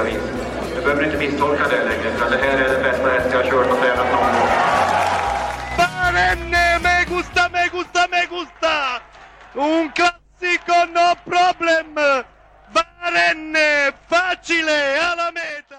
olika vis. Du behöver inte misstolka det längre, för det här är den bästa häst jag har kört och tränat någon gång. Barenne, me gusta, me gusta, me gusta! Un classico, no problem! Barenne, facile, alla meta!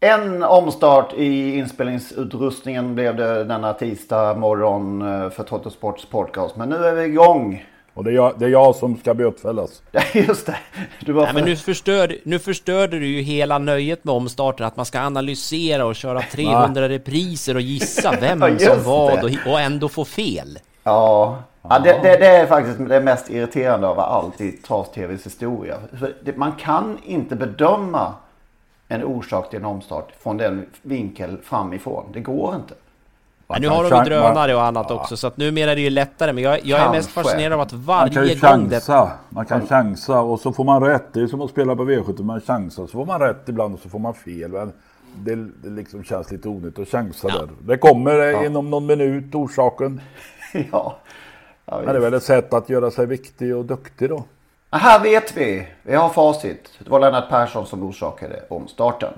En omstart i inspelningsutrustningen blev det denna tisdag morgon eh, för Trottosports podcast. Men nu är vi igång. Och det är jag, det är jag som ska bötfällas. Just det. Du var Nej, men nu, förstör, nu förstörde du ju hela nöjet med omstarten, att man ska analysera och köra 300 repriser och gissa vem Ja, som vad och, och ändå få fel. Ja, ja det, det, det är faktiskt det mest irriterande av allt i Travs-TVs historia. För det, man kan inte bedöma en orsak till en omstart från den vinkel framifrån. Det går inte. Ja, nu har de ju drönare och annat också, så att numera är det ju lättare. Men jag, jag är mest fascinerad av att Man kan varje gång det... chansa. Man kan chansa och så får man rätt. Det är som att spela på V70. Man chansar. Så får man rätt ibland och så får man fel. Men det, det liksom känns lite onödigt att chansa Ja. där. Det kommer eh, inom någon minut orsaken. Ja. Ja, Men det är väl ett sätt att göra sig viktig och duktig då. Här vet vi. Vi har facit. Det var Lennart Persson som orsakade omstarten.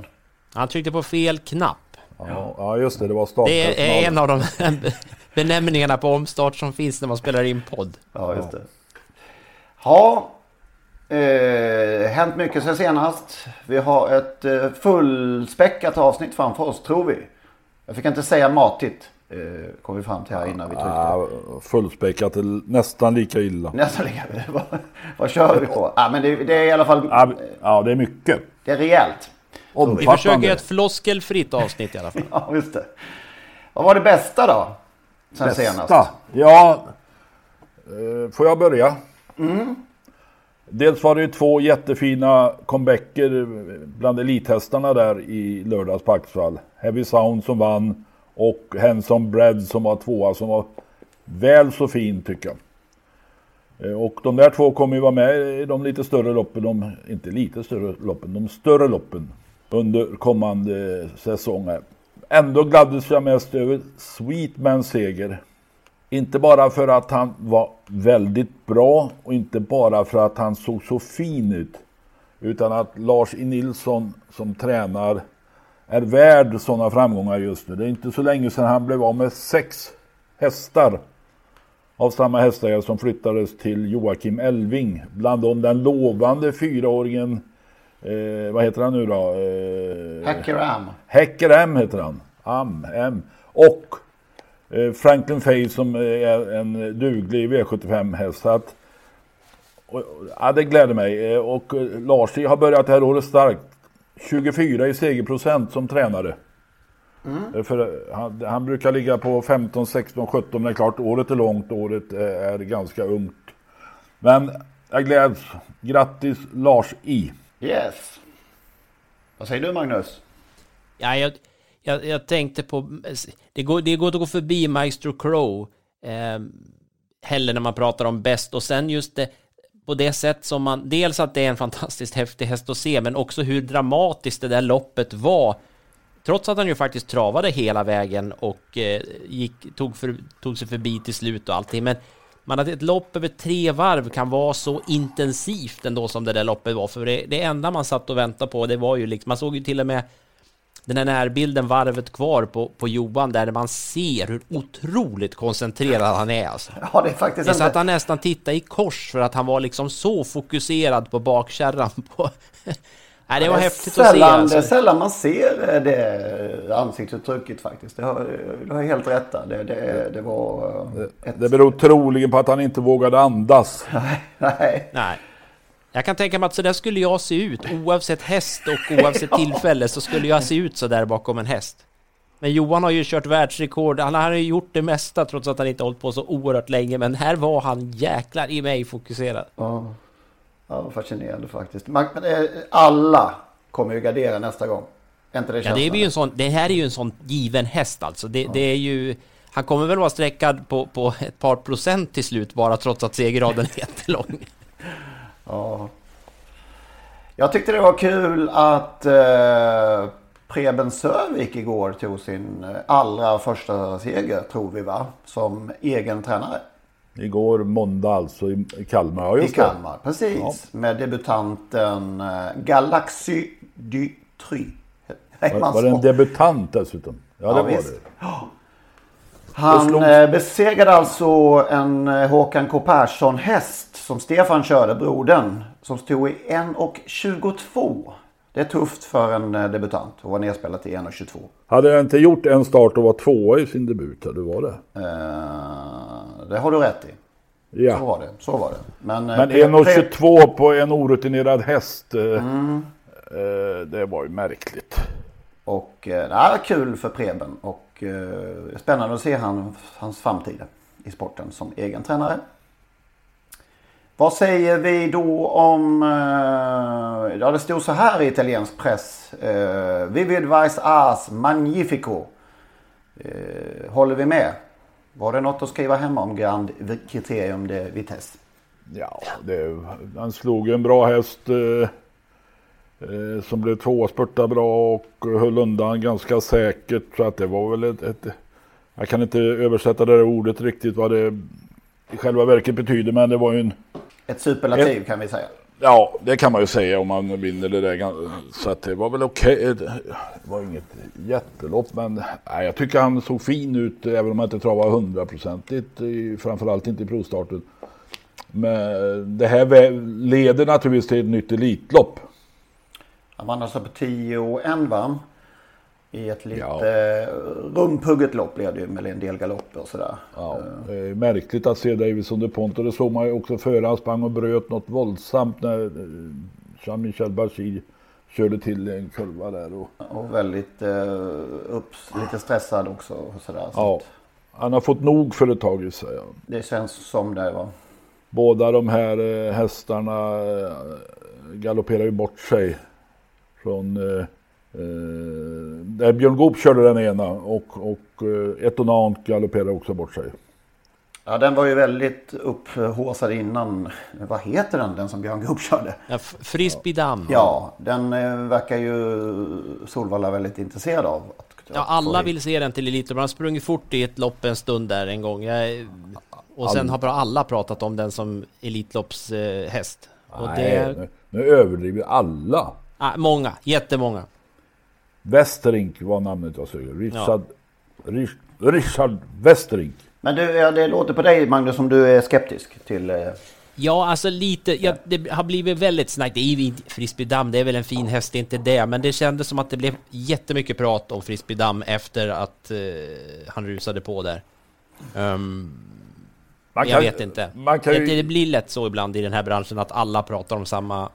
Han tryckte på fel knapp. Ja, ja just det. Det var Det startpersonal. är en av de benämningarna på omstart som finns när man spelar in podd. Ja, just det. Ja, eh, hänt mycket sen senast. Vi har ett eh, fullspäckat avsnitt framför oss, tror vi. Jag fick inte säga matigt, eh, kom vi fram till här innan vi tryckte. Ja, fullspäckat nästan lika illa. Nästan lika. Vad, vad kör vi på? Ja, men det, det är i alla fall Ja, ja, det är mycket. det är rejält. Vi Omfattande. försöker göra ett floskelfritt avsnitt i alla fall. Ja, just det. Vad var det bästa då? Sen senast? Bästa? Ja, eh, får jag börja? Dels var det ju två jättefina comebacker bland elithästarna där i lördags på Axvall. Heavy Sound som vann och Henson Bread som var tvåa som var väl så fin tycker jag. Eh, Och de där två kommer ju vara med i de lite större loppen, de, inte lite större loppen, de större loppen under kommande säsonger. Ändå gladdes jag mest över Sweetmans seger. Inte bara för att han var väldigt bra och inte bara för att han såg så fin ut. Utan att Lars E. Nilsson som tränar är värd sådana framgångar just nu. Det är inte så länge sedan han blev av med sex hästar av samma hästägare som flyttades till Joakim Elving. Bland dem den lovande fyraåringen, eh, vad heter han nu då? Eh, Hacker Am. Häcker M heter han. Am, M. Och eh, Franklin Fay som är en duglig V75-häst. Så att, och, ja, det gläder mig. Eh, Och eh, Lars har börjat det här året starkt. 24 i segerprocent som tränare. Eh, För han, han brukar ligga på 15, 16, 17. Men det är klart, året är långt. Året är ganska ungt. Men jag gläds. Grattis Lars I. Yes. Vad säger du Magnus? Ja, jag, jag, jag tänkte på... Det går, det går att gå förbi Maestro Crow eh, heller när man pratar om bäst och sen just det på det sätt som man... Dels att det är en fantastiskt häftig häst att se, men också hur dramatiskt det där loppet var. Trots att han ju faktiskt travade hela vägen och eh, gick, tog, för, tog sig förbi till slut och allting. Men man att ett lopp över tre varv kan vara så intensivt ändå som det där loppet var. För det, det enda man satt och väntade på, det var ju liksom... Man såg ju till och med den här närbilden varvet kvar på, på Johan där man ser hur otroligt koncentrerad han är. Alltså. Ja, det är faktiskt Det är så att han nästan tittade i kors för att han var liksom så fokuserad på bakkärran. På... Nej, det var häftigt att se. sällan, Alltså. Det är sällan man ser det ansiktsuttrycket faktiskt. Det har, du har helt rätt där. Det, det, det var... eh, Ett, Det beror troligen på att han inte vågade andas. nej. Nej. Jag kan tänka mig att så där skulle jag se ut. Oavsett häst och oavsett tillfälle så skulle jag se ut så där bakom en häst. Men Johan har ju kört världsrekord. Han har ju gjort det mesta trots att han inte hållit på så oerhört länge. Men här var han jäklar i mig fokuserad. Ja, ja fascinerande faktiskt. Man, eh, alla kommer ju gardera nästa gång. Inte det Ja, det, är ju en sån, det här är ju en sån given häst alltså. Det, det är ju... Han kommer väl vara sträckad på, på ett par procent till slut bara trots att segerraden är jättelång. Ja. Jag tyckte det var kul att eh, Preben Sörvik igår tog sin eh, allra första seger, tror vi va? Som egen tränare. Igår måndag alltså i Kalmar. Ja, I just det. Kalmar, precis. Med debutanten eh, Galaxy du Try. Var, var det en debutant dessutom? Ja, det Ja, var visst. det. Han slog- eh, besegrade alltså en eh, Håkan K Persson häst som Stefan körde, brodern. Som stod i 1.22. Det är tufft för en debutant att vara nedspelat i 1.22. Hade jag inte gjort en start och var tvåa i sin debut? Hade var det? Eh, det har du rätt i. Så Ja. var det. Så var det. Men, eh, Men Pre- Pre- 1,22 på en orutinerad häst. Mm. det var ju märkligt. Och eh, det är kul för Preben och eh, spännande att se han, hans framtid i sporten som egen tränare. Vad säger vi då om, eh, ja det stod så här i italiensk press. Eh, Vivid Vice As Magnifico. Eh, håller vi med? Var det något att skriva hemma om Grand Criterium de Vitesse? Ja, det, han slog en bra häst. Eh, eh, som blev tvåa, spurtade bra och höll undan ganska säkert. Så att det var väl ett, ett jag kan inte översätta det där ordet riktigt vad det i själva verket betyder. Men det var ju en Ett superlativ kan vi säga. Ja, det kan man ju säga om man vinner det där. Så att det var väl okej. Det var inget jättelopp, men nej, jag tycker han såg fin ut, även om han inte travade hundraprocentigt, framförallt inte i provstarten. Men det här leder naturligtvis till ett nytt Elitlopp. Han vann alltså på 10 och 1 va? I ett lite ja. rumpugget lopp blev det ju med en del galopper och sådär. Ja, det är märkligt att se Davison DuPont och det såg man ju också före han sprang och bröt något våldsamt när eh, Jean-Michel Bachir körde till en kurva där. Och, Och väldigt eh, upps, lite stressad också. Och sådär, så ja, han har fått nog för ett tag gissar jag. Det känns som det va. Båda de här eh, hästarna eh, galopperar ju bort sig. Från... Eh, Björn Goop körde den ena och, och eh, Etonant galopperar också bort sig. Ja den var ju väldigt upphaussad innan. Vad heter den? Den som Björn Goop körde? Ja, Frisbeedam. Ja, den eh, verkar ju Solvalla väldigt intresserad av. Att, Ja, alla vill se den till Elitlopp. Han har sprungit fort i ett lopp en stund där en gång. Jag, och sen har bara alla pratat om den som Elitloppshäst. Eh, häst. och Nej, det, nu, nu överdriver alla. ah, många, jättemånga. Westerink var namnet jag söker. Richard, Rich, Richard Westerink. Men du, ja, det låter på dig Magnus som du är skeptisk till... Eh, Ja, alltså lite. Ja, det har blivit väldigt snack. Det är ju inte Frisbeedam, det är väl en fin häst, det är inte det. Men det kändes som att det blev jättemycket prat om Frisbeedam efter att eh, han rusade på där. Ehm, Man jag vet inte. Man kan ju, det, det blir lätt så ibland i den här branschen att alla pratar om samma,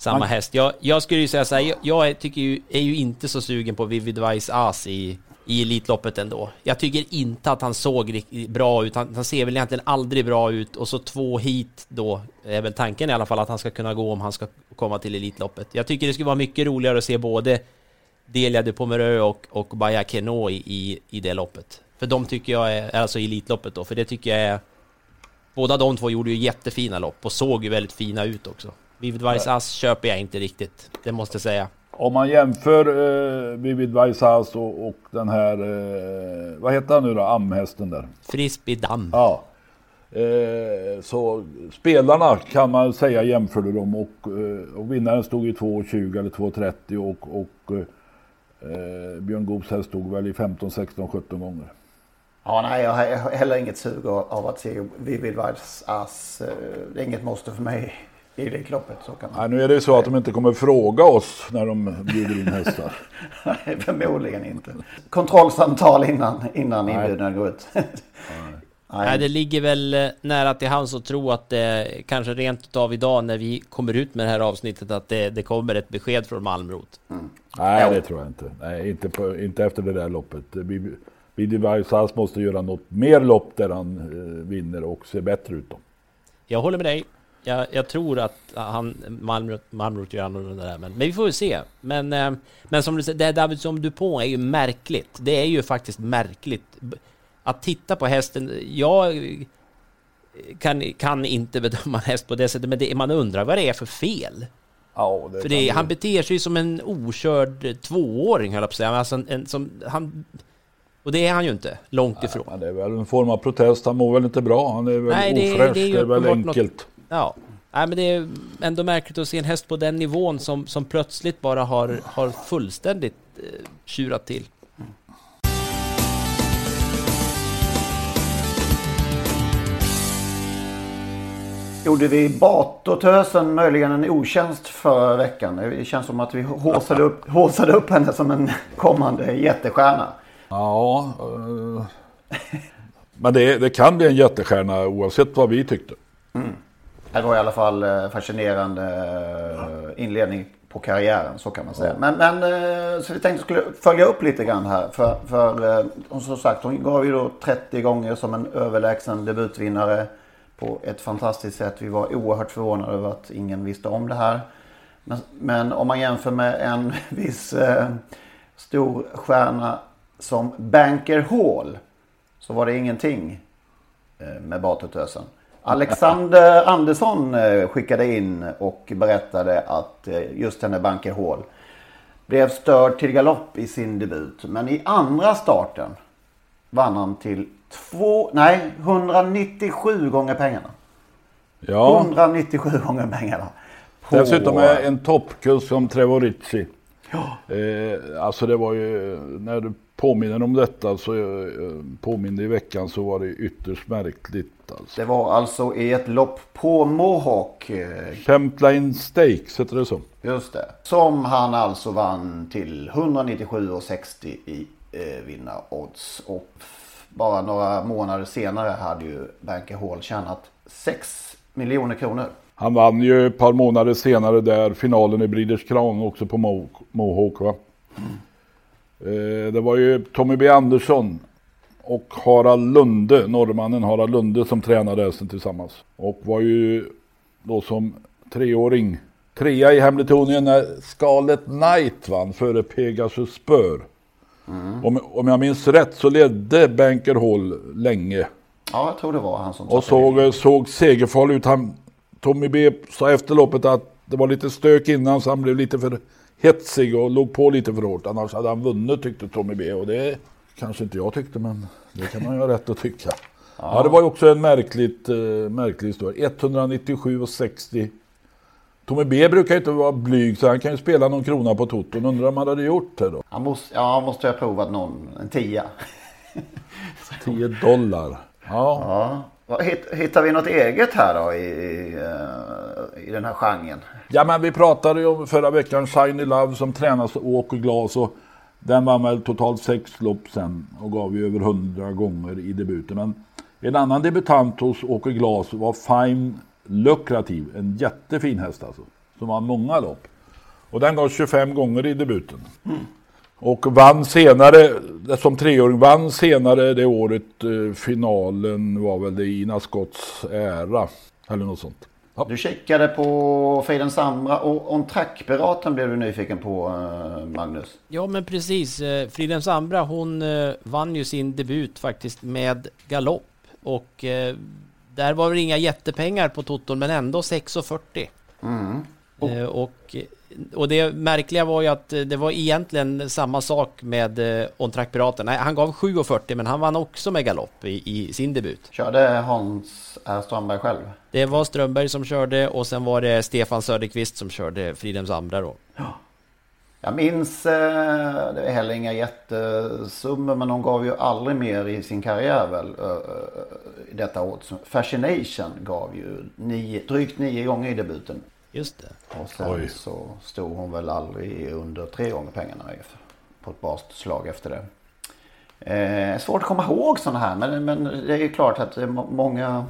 samma Man- häst. Jag, jag skulle ju säga så här, jag, jag är, tycker ju, är ju inte så sugen på Vivid Vice As i, i Elitloppet ändå. Jag tycker inte att han såg bra ut. Han, han ser väl egentligen aldrig bra ut. Och så två hit då, är väl tanken i alla fall att han ska kunna gå om han ska komma till Elitloppet. Jag tycker det skulle vara mycket roligare att se både Delia de Pomerö och, och Baja Keno i, i, i det loppet. För de tycker jag är, alltså i Elitloppet då, för det tycker jag är... Båda de två gjorde ju jättefina lopp och såg ju väldigt fina ut också. Vivid Vice Ass köper jag inte riktigt, det måste jag säga. Om man jämför eh, Vivid Weisshaus och, och den här, eh, vad heter han nu då, amhästen där? Frisbee Damm. Ja. Eh, så spelarna kan man säga jämförde dem och, eh, och vinnaren stod i 2,20 eller 2,30 och, och eh, Björn Goops häst stod väl i 15, 16, 17 gånger. Ja, nej, jag har heller inget sug av att se Vivid Ass. Eh, det är inget måste för mig i Elitloppet. Så kan man. Nej, nu är det så att de inte kommer fråga oss när de bjuder in hästar. nej, förmodligen inte. Kontrollsamtal innan, innan inbjudan går ut. Nej, det ligger väl eh, nära till hands att tro att det kanske rent av idag när vi kommer ut med det här avsnittet att det, det kommer ett besked från Malmrot. Mm. Nej, det tror jag inte. Nej, inte, på, inte efter det där loppet. Vidi Vaisas måste göra något mer lopp där han eh, vinner och ser bättre ut. Då. Jag håller med dig. Jag, jag tror att han, Malmrot, Malmrot gör annorlunda där, men, men vi får väl se. Men, eh, men som du säger, det David som du på är ju märkligt. Det är ju faktiskt märkligt att titta på hästen. Jag kan, kan inte bedöma en häst på det sättet, men det, man undrar vad det är för fel. Ja, det för det, han beter sig som en okörd tvååring, höll jag på att säga. Alltså en, en, som, han, och det är han ju inte, långt ifrån. Ja, det är väl en form av protest. Han mår väl inte bra. Han är väl Nej, det, ofräsch. Det är, det är väl enkelt. Något, ja. Nej, men det är ändå märkligt att se en häst på den nivån som, som plötsligt bara har, har fullständigt eh, tjurat till. Gjorde vi Batotösen möjligen en otjänst förra veckan? Det känns som att vi håsade upp, håsade upp henne som en kommande jättestjärna. Ja, uh, men det, det, kan bli en jättestjärna oavsett vad vi tyckte. Mm. Det var i alla fall eh, fascinerande eh, inledning på karriären så kan man säga. Men, men så vi tänkte skulle följa upp lite grann här. För, för som sagt hon gav ju då 30 gånger som en överlägsen debutvinnare på ett fantastiskt sätt. Vi var oerhört förvånade över att ingen visste om det här. Men, men om man jämför med en viss eh, stor stjärna som Banker Hall så var det ingenting eh, med Batutösen. Alexander Andersson eh, skickade in och berättade att eh, just henne Banker Hall blev störd till galopp i sin debut. Men i andra starten vann han till två, nej 197 gånger pengarna. Ja. 197 gånger pengarna. På... Dessutom är en toppkurs som Trevor Ritchie. Ja. Eh, alltså det var ju, när du påminner om detta så påminner i veckan så var det ytterst märkligt. Alltså. Det var alltså i ett lopp på Mohawk. Champlain Stakes heter det så. Just det. Som han alltså vann till 197,60 i eh, vinnarodds. Och bara några månader senare hade ju Banker Hall tjänat 6 miljoner kronor. Han vann ju ett par månader senare där finalen i Breeders Crown också på Mo Mohawk va. Mm. Eh, det var ju Tommy B Andersson och Harald Lunde, norrmannen Harald Lunde som tränade hästen tillsammans. Och var ju då som treåring trea i Hamiltonien när Scarlet Knight vann före Pegasus Spör. Mm. Om, om jag minns rätt så ledde Banker Hall länge. Ja, jag tror det var han som Och såg, såg segerfarlig ut. Han, Tommy B sa efter loppet att det var lite stök innan så han blev lite för hetsig och låg på lite för hårt. Annars hade han vunnit tyckte Tommy B. Och det kanske inte jag tyckte men det kan man ju ha rätt att tycka. Ja. ja det var ju också en märkligt, uh, märklig historia. 197,60 Tommy B brukar inte vara blyg så han kan ju spela någon krona på toton. Undrar om han hade gjort det då? Han måste, ja, han måste ha provat någon, en tia. 10 dollar. Ja. ja. Hittar vi något eget här då i, i, eh, i den här genren? Ja men vi pratade ju om förra veckan Shiny Love som tränas och åker glas. Och den var väl totalt sex lopp sen och gav ju över hundra gånger i debuten. Men en annan debutant hos Åke Glas var Fine lukrativ. En jättefin häst alltså. Som vann många lopp. Och den gav 25 gånger i debuten. Mm. Och vann senare, som treåring, vann senare det året eh, finalen var väl det Ina Scotts ära. Eller något sånt. Ja. Du checkade på Fejden Samra och On Track-piraten blev du nyfiken på eh, Magnus. Ja men precis. Eh, Friden Sambra hon eh, vann ju sin debut faktiskt med galopp. Och där var det inga jättepengar på Toton men ändå 6,40. Mm. Och, och, och det märkliga var ju att det var egentligen samma sak med eh, On Track Piraten. Nej, han gav 7,40 men han vann också med galopp i, i, sin debut. Körde Hans R. Strömberg själv? Det var Strömberg som körde och sen var det Stefan Söderqvist som körde Fridhems andra då. Ja. Jag minns, eh, det är heller inga jättesummor men de gav ju aldrig mer i sin karriär väl. eh, I detta odds. Fascination gav ju nio, drygt nio gånger i debuten. Just det. Och sen Oj. så stod hon väl aldrig under tre gånger pengarna efter- på ett basslag efter det. Eh, svårt att komma ihåg sådana här men, men det är ju klart att många,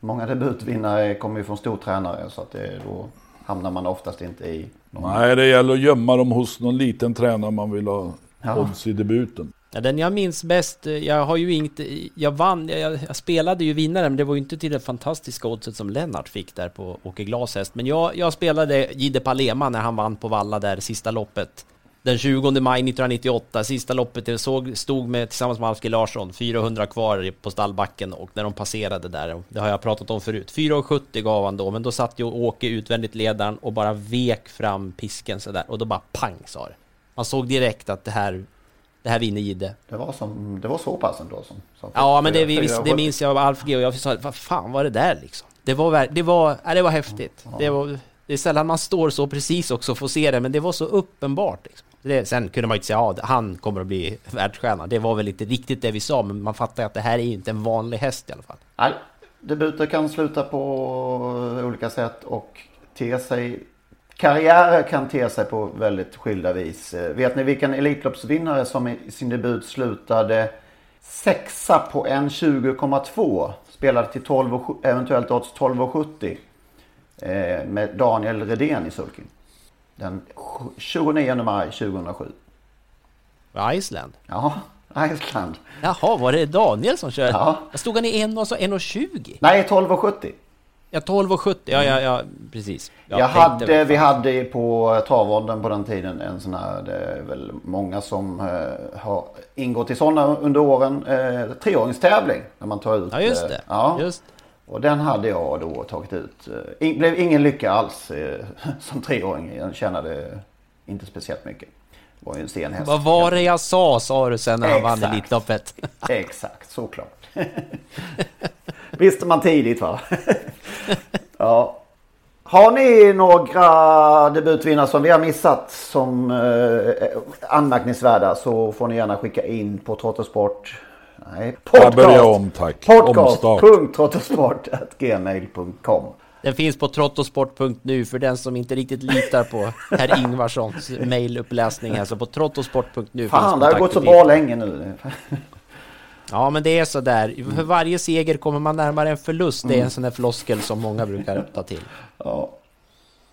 många debutvinnare kommer ju från stortränare så att det, då hamnar man oftast inte i någon... Nej, det gäller att gömma dem hos någon liten tränare man vill ha Ja. odds i debuten. Ja, den jag minns bäst, eh, jag har ju inte, eh, jag vann, jag, jag spelade ju vinnare men det var ju inte till det fantastiska oddset som Lennart fick där på Åke Glashäst. Men jag, jag spelade Gide Palema när han vann på Valla där sista loppet. Den 20 maj 1998, sista loppet, jag såg, stod med tillsammans med Alfke Larsson, 400 kvar på stallbacken och när de passerade där, det har jag pratat om förut, 4,70 gav han då, men då satt ju Åke utvändigt ledaren och bara vek fram pisken sådär och då bara pang sa det. Man såg direkt att det här, det här vinner Gide. Det var, som, det var så pass ändå som... som Ja, men det, vi, visst, det minns jag av Alf G och jag sa, vad fan var det där liksom? Det var, det var, ja, det var häftigt. Det, var, det är sällan man står så precis också och får se det, men det var så uppenbart. Liksom. Det, sen kunde man ju inte säga, ja, han kommer att bli världsstjärna. Det var väl inte riktigt det vi sa, men man fattar ju att det här är ju inte en vanlig häst i alla fall. Nej, debuter kan sluta på olika sätt och te sig... Karriärer kan te sig på väldigt skilda vis. Eh, Vet ni vilken Elitloppsvinnare som i sin debut slutade sexa på en 20,2? Spelade till 12 och, eventuellt odds 12,70. Eh, med Daniel Redén i sulken. Den sju- 29 maj 2007. Iceland? Ja, Island. Jaha, var det Daniel som körde? Ja. Stod han i en och så 1,20? Nej, 12,70. Ja, 12,70. Ja, ja, ja, precis. Jag tänkte hade, vi hade på travåldern på den tiden en sån här, det är väl många som eh, har ingått i sådana under åren, eh, treåringstävling. När man tar ut. Ja, just eh, det. ja. Just. Och den hade jag då tagit ut. Eh, in, blev ingen lycka alls eh, som treåring. Jag tjänade inte speciellt mycket. Var ju en sen häst. Vad var det jag sa, sa du sen när han vann Exakt. Elitloppet? Exakt, såklart. Visste man tidigt va? ja. Har ni några debutvinnare som vi har missat som eh, anmärkningsvärda så får ni gärna skicka in på Trottosport. Nej, Jag börjar om, tack. Omstart. Podcast.trottosport.gmail.com Den finns på trottosport.nu för den som inte riktigt litar på herr Ingvarssons mailuppläsning här. Så på trottosport.nu Fan, det har gått så bra länge nu. Ja, men det är så där. För varje seger kommer man närmare en förlust. Det är en sån där floskel som många brukar ta till. Ja.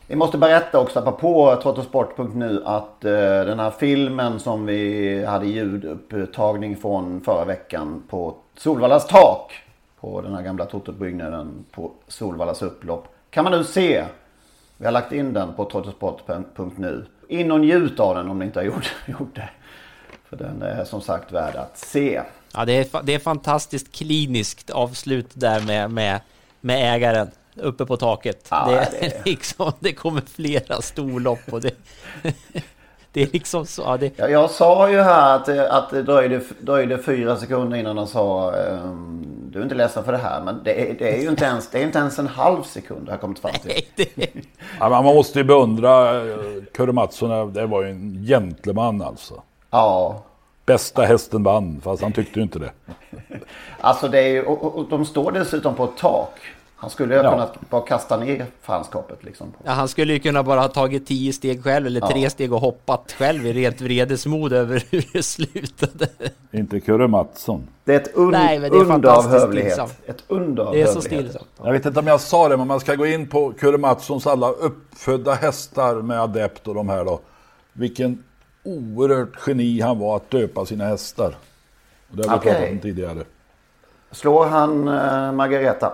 Vi måste berätta också på trottosport.nu att eh, den här filmen som vi hade ljudupptagning från förra veckan på Solvallas tak. På den här gamla Totobyggnaden på Solvallas upplopp. Kan man nu se. Vi har lagt in den på trottosport.nu. In och njut av den om ni inte har gjort, gjort det. För den är som sagt värd att se. Ja, det är, det är fantastiskt kliniskt avslut där med, med, med ägaren uppe på taket. Ja, det, det- liksom, det kommer flera storlopp och det, det är liksom så. Ja, det, Ja, jag sa ju här att, att det dröjde, dröjde fyra sekunder innan han sa ehm, du är inte ledsen för det här men det är, det är ju inte ens, det är inte ens en halv sekund har jag kommit fram till. det, Ja, man måste ju beundra eh, Kurre Mattsson. Det var ju en gentleman alltså. Ja, Bästa hästen vann, fast han tyckte ju inte det. alltså det är ju, och, och, och de står dessutom på ett tak. Han skulle ju ha Ja. kunnat bara kasta ner fanskapet liksom. ja, han skulle ju kunna bara ha tagit tio steg själv eller tre Ja. steg och hoppat själv i rent vredesmod över hur det slutade. Inte Kurre Mattsson. Det är ett un, Nej, men det är under av fantastiskt hövlighet. stillsamt. Ett under av Det är så stillsamt. Jag vet inte om jag sa det, men man ska gå in på Kurre Mattssons alla uppfödda hästar med adept och de här då. Vilken oerhört geni han var att döpa sina hästar. Och det har vi Okej. pratat om tidigare. Slår han eh, Margareta?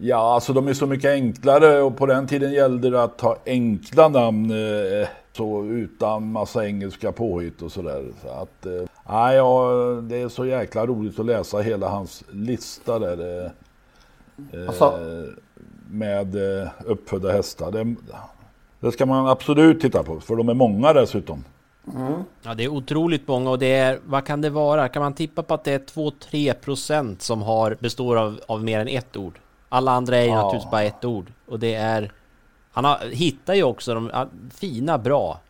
Ja, alltså de är så mycket enklare och på den tiden gällde det att ha enkla namn eh, så utan massa engelska påhitt och sådär. Så att, eh, nej, ja, det är så jäkla roligt att läsa hela hans lista där. Eh, eh, Alltså- med eh, uppfödda hästar. Det, det ska man absolut titta på, för de är många dessutom. Ja, det är otroligt många och det är, vad kan det vara? Kan man tippa på att det är 2-3 procent som har, består av, av mer än ett ord? Alla andra är ju Ja. naturligtvis bara ett ord. Och det är, han har, hittar ju också de fina, bra.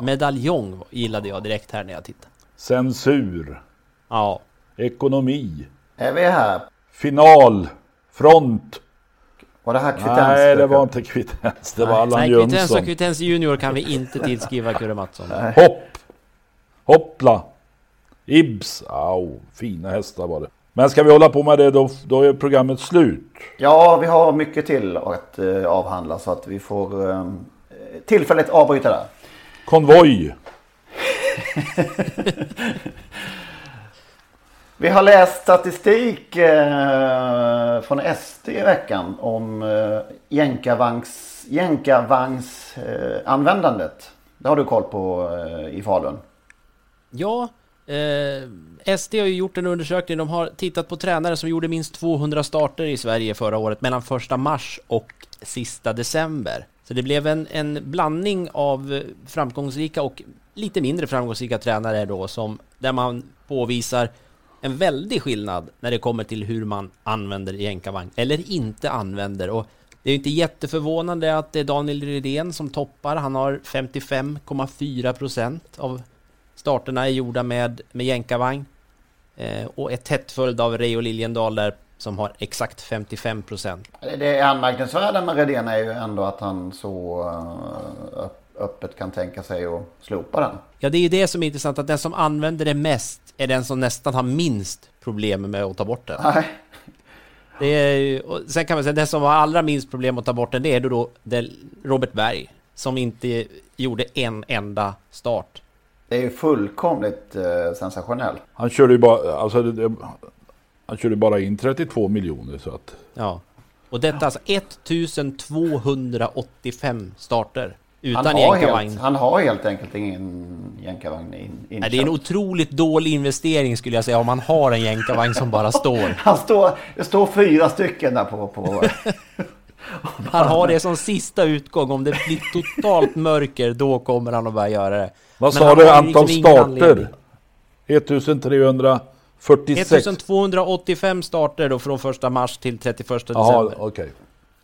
Medaljong gillade jag direkt här när jag tittade. Censur. Ja. Ekonomi. Är vi här? Final. Front. Var det här Kvittens? Nej, det var inte Kvittens. Det var Allan Nej, Kvittens och Jönsson. Kvittens Junior kan vi inte tillskriva Kurre Mattsson. Hopp. Hoppla. Ibs. Au, fina hästar var det. Men ska vi hålla på med det då, då är programmet slut. Ja, vi har mycket till att eh, avhandla så att vi får eh, tillfälligt avbryta där. Konvoj. Vi har läst statistik eh, från SD i veckan om eh, jänkarvagns, jänkarvagns eh, användandet. Det har du koll på eh, i Falun. Ja, eh, SD har ju gjort en undersökning. De har tittat på tränare som gjorde minst 200 starter i Sverige förra året mellan första mars och sista december. Så det blev en, en blandning av framgångsrika och lite mindre framgångsrika tränare då som där man påvisar en väldig skillnad när det kommer till hur man använder jänkarvagn eller inte använder. Och det är inte jätteförvånande att det är Daniel Redén som toppar. Han har 55,4 procent av starterna är gjorda med, med jänkarvagn. Eh, och är tätt följd av Reijo Liljendal där som har exakt 55 procent. Det anmärkningsvärda med Redén är ju ändå att han så eh, öpp- öppet kan tänka sig att slopa den. Ja, det är ju det som är intressant, att den som använder det mest är den som nästan har minst problem med att ta bort den. Nej. Det är, ju- och sen kan man säga den som har allra minst problem att ta bort den, det är då, då Robert Berg, som inte gjorde en enda start. Det är ju fullkomligt eh, sensationellt. Han körde ju bara, alltså, det, det, han körde bara in 32 miljoner så att... Ja. Och detta alltså 1285 starter utan Han har, jänkarvagn. helt, han har helt enkelt ingen jänkarvagn in, Nej, det är en otroligt dålig investering skulle jag säga om man har en jänkarvagn som bara står. Han står, det står fyra stycken där på... på Han har det som sista utgång. Om det blir totalt mörker, då kommer han att börja göra det. Vad sa du antal liksom starter? anledning. 1346. 1285 starter då från första mars till 31 december. Jaha, okej.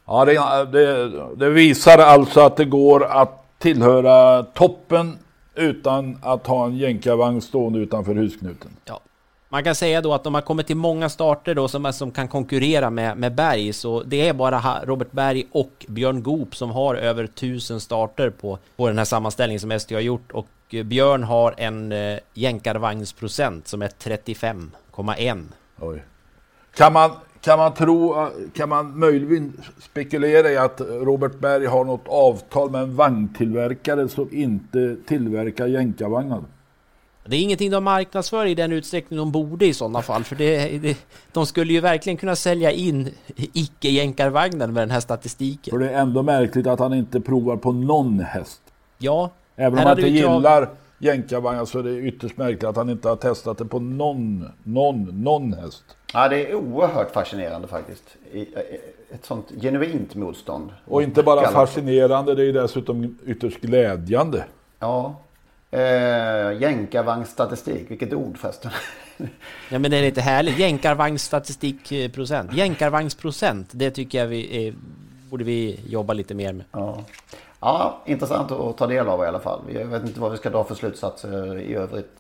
Ja, det, det, det visar alltså att det går att tillhöra toppen utan att ha en jänkarvagn stående utanför husknuten. Ja. Man kan säga då att de har kommit till många starter då som, som kan konkurrera med, med Berg, så det är bara Robert Berg och Björn Goop som har över 1000 starter på, på den här sammanställningen som ST har gjort och Björn har en eh, jänkarvagnsprocent som är 35,1. Oj. Kan man, kan man tro, kan man möjligen spekulera i att Robert Berg har något avtal med en vagntillverkare som inte tillverkar jänkarvagnar? Det är ingenting de marknadsför i den utsträckning de borde i sådana fall, för det, det, de skulle ju verkligen kunna sälja in icke-jänkarvagnar med den här statistiken. För det är ändå märkligt att han inte provar på någon häst. Ja, Även om hade inte gillar jänkarvagnar så är det ytterst märkligt att han inte har testat det på någon, någon, någon häst. Ja, det är oerhört fascinerande faktiskt. Ett sånt genuint motstånd. Och inte bara fascinerande, det är dessutom ytterst glädjande. Ja. Eh, Jänkarvagnsstatistik, vilket ord förresten. Ja men det är lite härligt. Jänkarvagnsstatistikprocent. Jänkarvagnsprocent, det tycker jag vi är, borde vi jobba lite mer med. Ja. Ja, intressant att ta del av i alla fall. Jag vet inte vad vi ska dra för slutsatser i övrigt.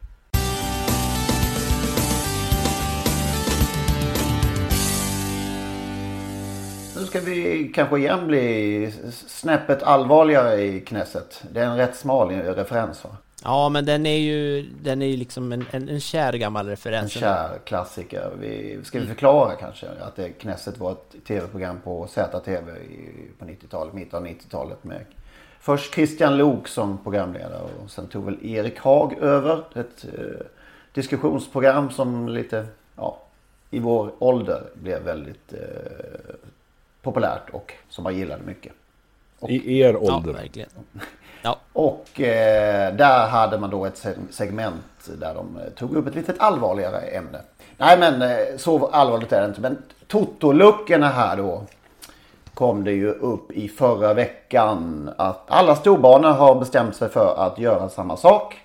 Nu ska vi kanske igen bli snäppet allvarligare i knässet. Det är en rätt smal referens va? Ja men den är ju, den är ju liksom en, en, en kär gammal En referens. kär klassiker. Vi, ska vi förklara kanske att det Knesset var ett tv-program på ZTV på 90-talet, mitten av 90-talet med först Christian Lok som programledare och sen tog väl Erik Haag över. Ett eh, diskussionsprogram som lite, ja, i vår ålder blev väldigt eh, populärt och som man gillade mycket. I er Ja, ålder. verkligen. Ja, Och eh, där hade man då ett se- segment där de eh, tog upp ett lite allvarligare ämne. Nej men eh, så allvarligt är det inte. Men Totoluckorna här då. Kom det ju upp i förra veckan att alla storbanor har bestämt sig för att göra samma sak.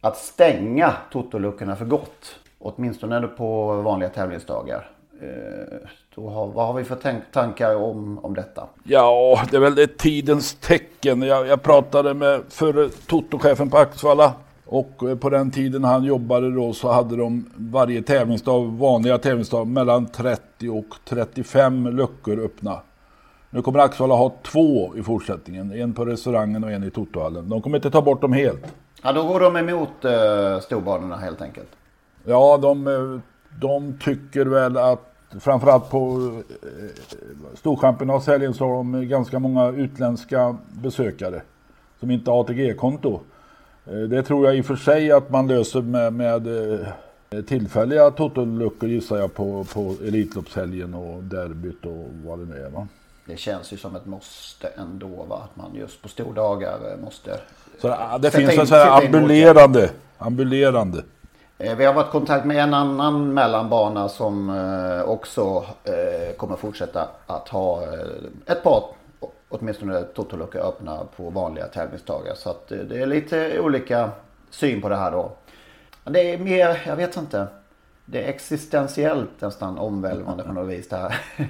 Att stänga Totoluckorna för gott. Åtminstone på vanliga tävlingsdagar. Eh, då har, vad har vi för tankar om, om detta? Ja, det är väl ett tidens tecken. Jag, jag pratade med förre Toto-chefen på Axvalla. Och eh, på den tiden han jobbade då så hade de varje tävlingsdag, vanliga tävlingsdag, mellan 30 och 35 luckor öppna. Nu kommer Axvalla ha två i fortsättningen. En på restaurangen och en i Totohallen. De kommer inte ta bort dem helt. Ja, då går de emot uh, storbanorna helt enkelt. Ja, de, eh, de tycker väl att framförallt på eh, Storchampionatshelgen så har de ganska många utländska besökare som inte har ATG-konto. Eh, det tror jag i och för sig att man löser med, med tillfälliga totoluckor gissar jag på, på Elitloppshelgen och derbyt och vad det nu är. Va? Det känns ju som ett måste ändå va? Att man just på stordagar måste... Så, det finns en sån här ambulerande, ambulerande Eh, vi har varit i kontakt med en annan mellanbana som eh, också eh, kommer fortsätta att ha ett par åtminstone totoluckor öppna på vanliga tävlingsdagar. Så att det är lite olika syn på det här då. Det är mer, jag vet inte. Det är existentiellt nästan omvälvande på något vis det här.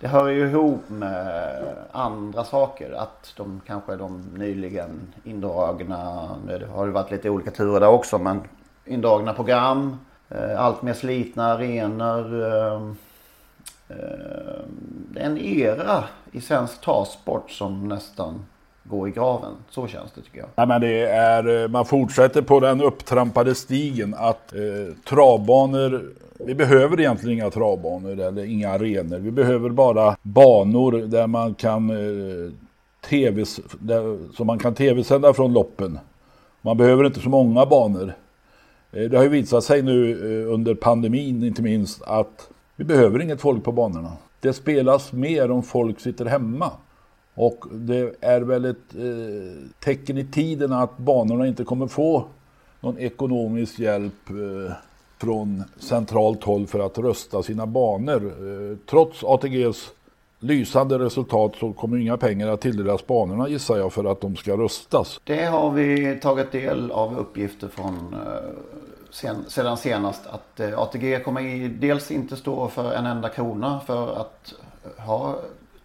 Det hör ju ihop med andra saker. Att de kanske de nyligen indragna, det har ju varit lite olika turer där också men indragna program, eh, allt mer slitna arenor. Eh, eh, det är en era i svensk tasport som nästan går i graven. Så känns det tycker jag. Nej, men det är, man fortsätter på den upptrampade stigen att eh, travbanor vi behöver egentligen inga travbanor eller inga arenor. Vi behöver bara banor där man kan eh, tv, där, så man kan tv-sända från loppen. Man behöver inte så många banor. Eh, det har ju visat sig nu eh, under pandemin inte minst att vi behöver inget folk på banorna. Det spelas mer om folk sitter hemma. Och det är väl ett eh, tecken i tiden att banorna inte kommer få någon ekonomisk hjälp eh, från centralt håll för att rösta sina banor. Eh, trots ATGs lysande resultat så kommer inga pengar att tilldelas banorna gissar jag för att de ska röstas. Det har vi tagit del av uppgifter från eh, sen, sedan senast att eh, ATG kommer i, dels inte stå för en enda krona för att ha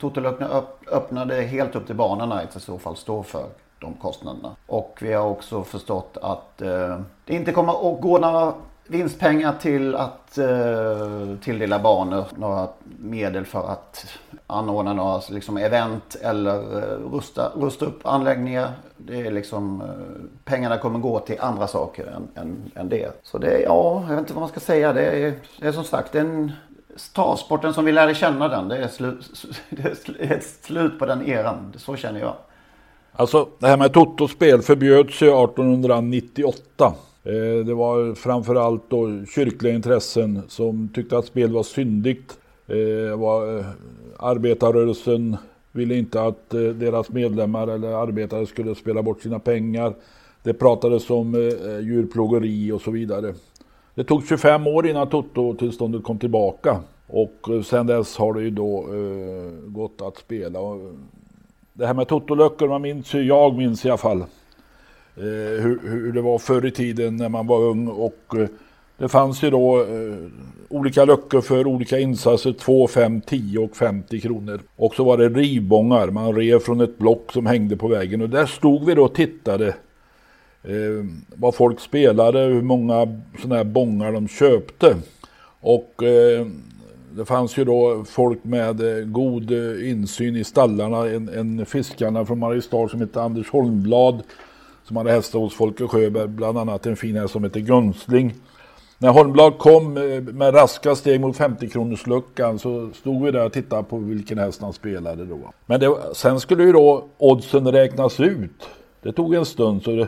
Totolöppna öppnade helt upp till banorna i så fall stå för de kostnaderna. Och vi har också förstått att eh, det inte kommer att gå några vinstpengar till att eh, tilldela banor några medel för att anordna några liksom, event eller eh, rusta, rusta upp anläggningar. Det är liksom, eh, pengarna kommer gå till andra saker än, än, än det. Så det är, ja, jag vet inte vad man ska säga. Det är, det är som sagt en Starsporten som vi lärde känna den. Det är, slu, det är ett slut på den eran. Så känner jag. Alltså det här med totospel förbjöds ju 1898. Eh, det var framförallt då kyrkliga intressen som tyckte att spel var syndigt. Eh, var, eh, arbetarrörelsen ville inte att deras medlemmar eller arbetare skulle spela bort sina pengar. Det pratades om djurplågeri och så vidare. Det tog 25 år innan Toto-tillståndet kom tillbaka. Och sen dess har det ju då gått att spela. Det här med Totoluckor, man minns ju, jag minns i alla fall Eh, hur, hur, det var förr i tiden när man var ung. Och eh, det fanns ju då eh, olika luckor för olika insatser. 2, 5, 10 och 50 kronor. Och så var det rivbångar. Man rev från ett block som hängde på väggen. Och där stod vi då och tittade. Eh, vad folk spelade, hur många sådana här bångar de köpte. Och eh, det fanns ju då folk med eh, god eh, insyn i stallarna. En, en fiskarna från Mariestad som hette Anders Holmblad som hade hästar hos Folke Sjöberg, bland annat en fin häst som heter Gunstling. När Holmblad kom eh, med raska steg mot 50 kronors luckan så stod vi där och tittade på vilken häst han spelade då. Men det, sen skulle ju då oddsen räknas ut. Det tog en stund så det,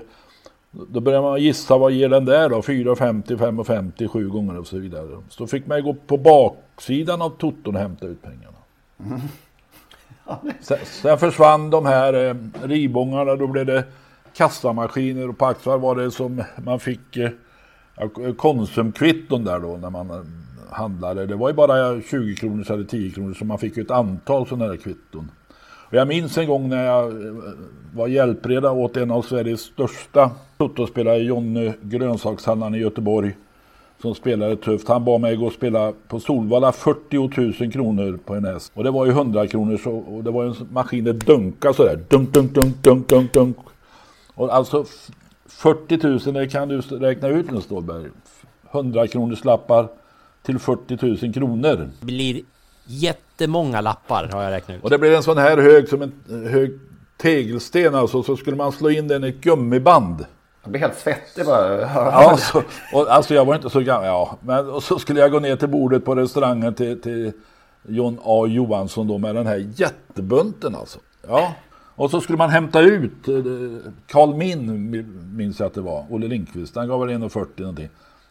då började man gissa vad ger den där då? 4,50, 5,50, 7 gånger och så vidare. Så fick man gå på baksidan av toton och hämta ut pengarna. Mm. sen, sen, försvann de här eh, ribångarna, då blev det kassamaskiner och på Axvall var det som man fick eh, Konsumkvitton där då när man eh, handlade. Det var ju bara 20 kronor eller 10 kronor så man fick ju ett antal sådana här kvitton. Och jag minns en gång när jag eh, var hjälpreda åt en av Sveriges största totospelare, Jonny Grönsakshandlaren i Göteborg. som spelade tufft. Han bad mig gå och spela på Solvalla 40 000 kronor på en häst. Och det var ju 100 kronor så, och det var ju en maskin det dunka sådär. Dunk, dunk, dunk, dunk, dunk, dunk. Och alltså 40 000 det kan du räkna ut nu Stålberg. 100 kronors lappar till 40 000 kronor. Det blir jättemånga lappar har jag räknat ut. Och det blir en sån här hög som en hög tegelsten alltså. Så skulle man slå in den i ett gummiband. Jag blir helt svettig bara. Ja, så, och, alltså jag var inte så gammal. Ja, men och så skulle jag gå ner till bordet på restaurangen till, till John A Johansson då med den här jättebunten alltså. Ja. Och så skulle man hämta ut eh, Carl Min minns jag att det var. Olle Lindqvist. Han gav väl 1,40 någonting.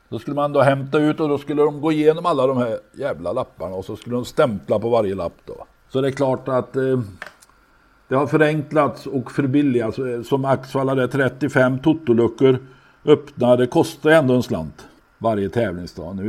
Då skulle man då hämta ut och då skulle de gå igenom alla de här jävla lapparna och så skulle de stämpla på varje lapp då. Så det är klart att eh, det har förenklats och förbilligats. Eh, som Axvalla det 35 totoluckor öppna. Det kostar ändå en slant varje tävlingsdag. Nu,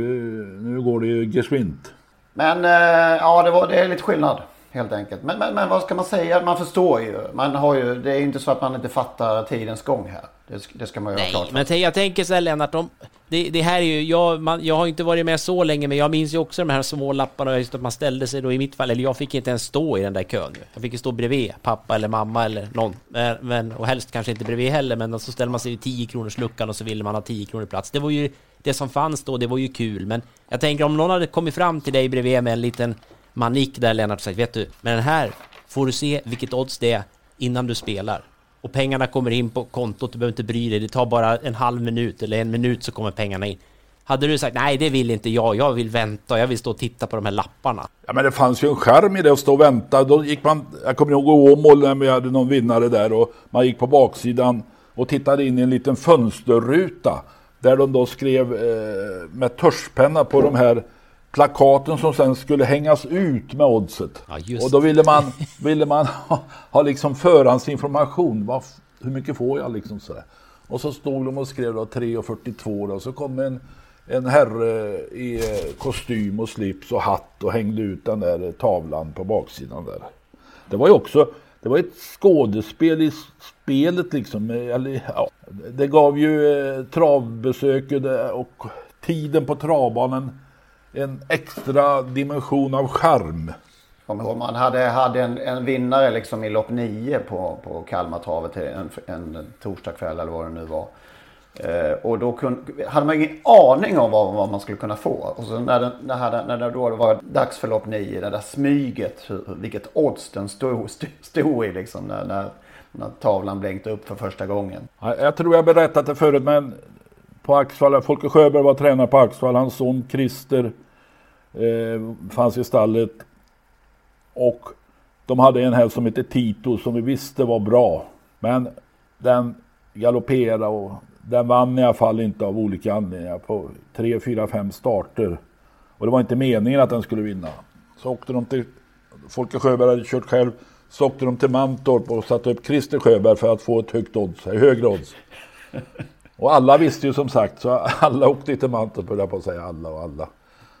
nu går det ju geschwint. Men eh, ja, det, var, det är lite skillnad helt enkelt. Men, men, men vad ska man säga? Man förstår ju. Man har ju. Det är inte så att man inte fattar tidens gång här. Det, det ska man ju Nej, ha klart för. men jag tänker så här Lennart, om, det, det här är ju, jag, man, jag har inte varit med så länge, men jag minns ju också de här små lapparna, just att man ställde sig då i mitt fall, eller jag fick inte ens stå i den där kön. Jag fick ju stå bredvid pappa eller mamma eller någon, men, och helst kanske inte bredvid heller, men så ställde man sig i 10 kronors luckan och så ville man ha 10 kronor plats. Det var ju det som fanns då, det var ju kul, men jag tänker om någon hade kommit fram till dig bredvid med en liten man gick där Lennart sagt, vet du, med den här får du se vilket odds det är innan du spelar och pengarna kommer in på kontot, du behöver inte bry dig, det tar bara en halv minut eller en minut så kommer pengarna in. Hade du sagt nej det vill inte jag, jag vill vänta, jag vill stå och titta på de här lapparna. Ja men det fanns ju en skärm i det att stå och vänta. Då gick man, jag kommer ihåg i Åmål när vi hade någon vinnare där och man gick på baksidan och tittade in i en liten fönsterruta. Där de då skrev eh, med tuschpenna på de här plakaten som sen skulle hängas ut med oddset. Ja, och då ville man, ville man ha, ha liksom förhandsinformation. Vad, hur mycket får jag liksom sådär. Och så stod de och skrev då 3,42 och så kom en, en herre i eh, kostym och slips och hatt och hängde ut den där tavlan på baksidan där. Det var ju också det var ett skådespel i spelet liksom. Eller, ja, det gav ju eh, travbesök och tiden på travbanan en extra dimension av charm. Man hade, hade en, en vinnare liksom i lopp 9 på, på Kalmartravet en, en torsdagkväll eller vad det nu var. Eh, och då kunde, hade man ingen aning om vad, vad man skulle kunna få. Och så när, det, när, när det då var dags för lopp 9, det där smyget, hur, vilket odds den stod, stod i liksom när, när, när tavlan blänkte upp för första gången. Jag tror jag berättat det förut men på Axvall, Folke Sjöberg var tränare på Axvall, hans son Christer eh, fanns i stallet. Och de hade en häst som hette Tito som vi visste var bra. Men den galopperade och den vann i alla fall inte av olika anledningar på tre, fyra, fem starter. Och det var inte meningen att den skulle vinna. Så åkte de till, Folke Sjöberg hade kört själv, så åkte de till Mantorp och satte upp Christer Sjöberg för att få ett högt odds, eh, högre odds. Och alla visste ju som sagt, så alla åkte till Mantorp, höll jag på att säga alla och alla.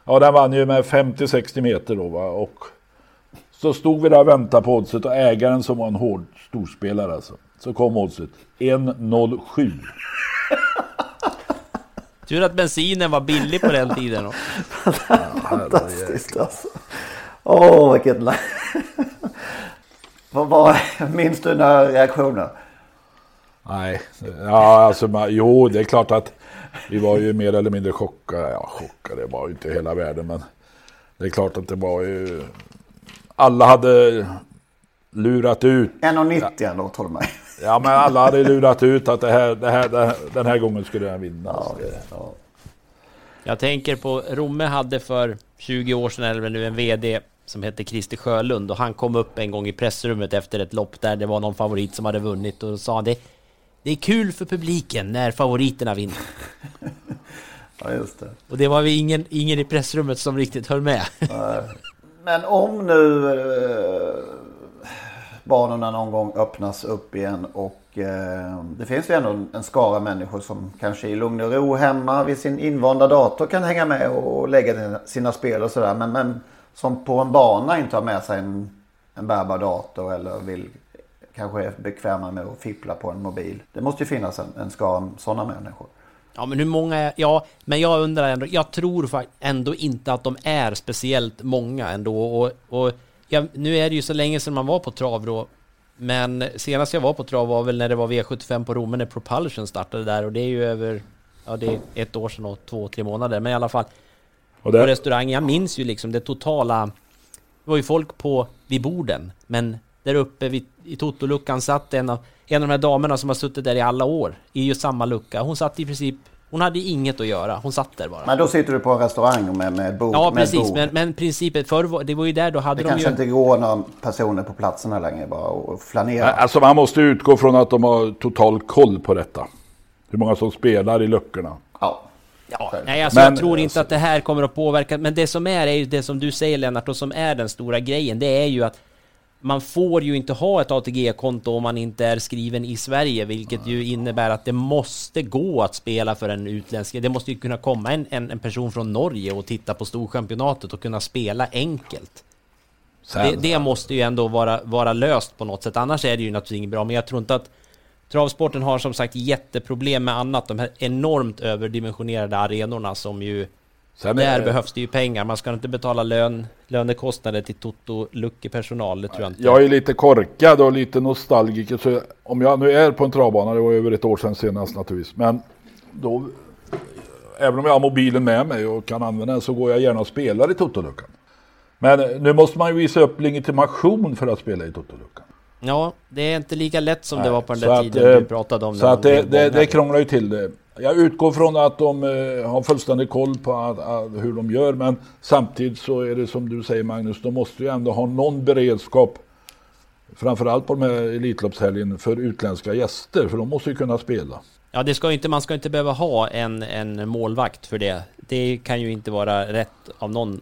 Ja, den vann ju med 50-60 meter då va. Och så stod vi där och väntade på oddset och ägaren som var en hård storspelare alltså. Så kom oddset. 1.07. Tur att bensinen var billig på den tiden. Då. Fantastiskt alltså. Åh, oh, vilket... vad, vad minns du några reaktioner? Nej, ja alltså jo det är klart att vi var ju mer eller mindre chockade. Ja, chockade var ju inte hela världen men det är klart att det var ju... Alla hade lurat ut. 1,90 ja. ändå tror mig. Ja men alla hade lurat ut att det här, det här, det här den här gången skulle jag vinna. Ja, ja. Jag tänker på Romme hade för 20 år sedan eller nu en VD som hette Christer Sjölund och han kom upp en gång i pressrummet efter ett lopp där det var någon favorit som hade vunnit och sa det det är kul för publiken när favoriterna vinner. ja, just det. Och det var vi ingen, ingen i pressrummet som riktigt höll med. Men om nu eh, banorna någon gång öppnas upp igen och eh, det finns ju ändå en skara människor som kanske i lugn och ro hemma vid sin invanda dator kan hänga med och lägga sina spel och sådär. Men, men som på en bana inte har med sig en, en bärbar dator eller vill kanske är bekväma med att fippla på en mobil. Det måste ju finnas en, en skara sådana människor. Ja, men hur många är... Ja, men jag undrar ändå. Jag tror faktiskt ändå inte att de är speciellt många ändå. Och, och ja, nu är det ju så länge sedan man var på trav då. Men senast jag var på trav var väl när det var V75 på Romme när Propulsion startade där och det är ju över... Ja, det är ett år sedan och två, tre månader. Men i alla fall. Och det- På restaurangen. Jag minns ju liksom det totala... Det var ju folk på, vid borden. Men där uppe vid, i Totoluckan satt en av, en av de här damerna som har suttit där i alla år. I ju samma lucka. Hon satt i princip... Hon hade inget att göra. Hon satt där bara. Men då sitter du på en restaurang med, med bord. Ja, precis. bord. Men, men principen förr var, det var ju där då hade Det de kanske ju... inte går några personer på platserna längre bara och flanera. Alltså man måste utgå från att de har total koll på detta. Hur många som spelar i luckorna. Ja. Ja, nej, alltså Men- jag tror inte att det här kommer att påverka. Men det som är, är ju det som du säger Lennart, och som är den stora grejen. Det är ju att man får ju inte ha ett ATG-konto om man inte är skriven i Sverige, vilket ju innebär att det måste gå att spela för en utländsk. Det måste ju kunna komma en, en, en person från Norge och titta på Storchampionatet och kunna spela enkelt. Det, det måste ju ändå vara, vara löst på något sätt, annars är det ju naturligtvis inget bra. Men jag tror inte att travsporten har som sagt jätteproblem med annat. De här enormt överdimensionerade arenorna som ju... sen Där är- behövs det ju pengar. Man ska inte betala lön, lönekostnader till Toto Lucke-personal, det tror jag inte. Jag är lite korkad och lite nostalgiker. Så om jag nu är på en travbana, det var över ett år sedan senast naturligtvis. Men då, även om jag har mobilen med mig och kan använda den så går jag gärna och spelar i Totoluckan. Men nu måste man ju visa upp legitimation för att spela i Totoluckan. Ja, det är inte lika lätt som det Nej, var på den där att, tiden eh, du pratade om. Så att det, det, det krånglar ju till det. Jag utgår från att de eh, har fullständig koll på hur de gör. Men samtidigt så är det som du säger Magnus, de måste ju ändå ha någon beredskap. Framförallt på de här Elitloppshelgen för utländska gäster. För de måste ju kunna spela. Ja, det ska inte, man ska inte behöva ha en, en målvakt för det. Det kan ju inte vara rätt av någon,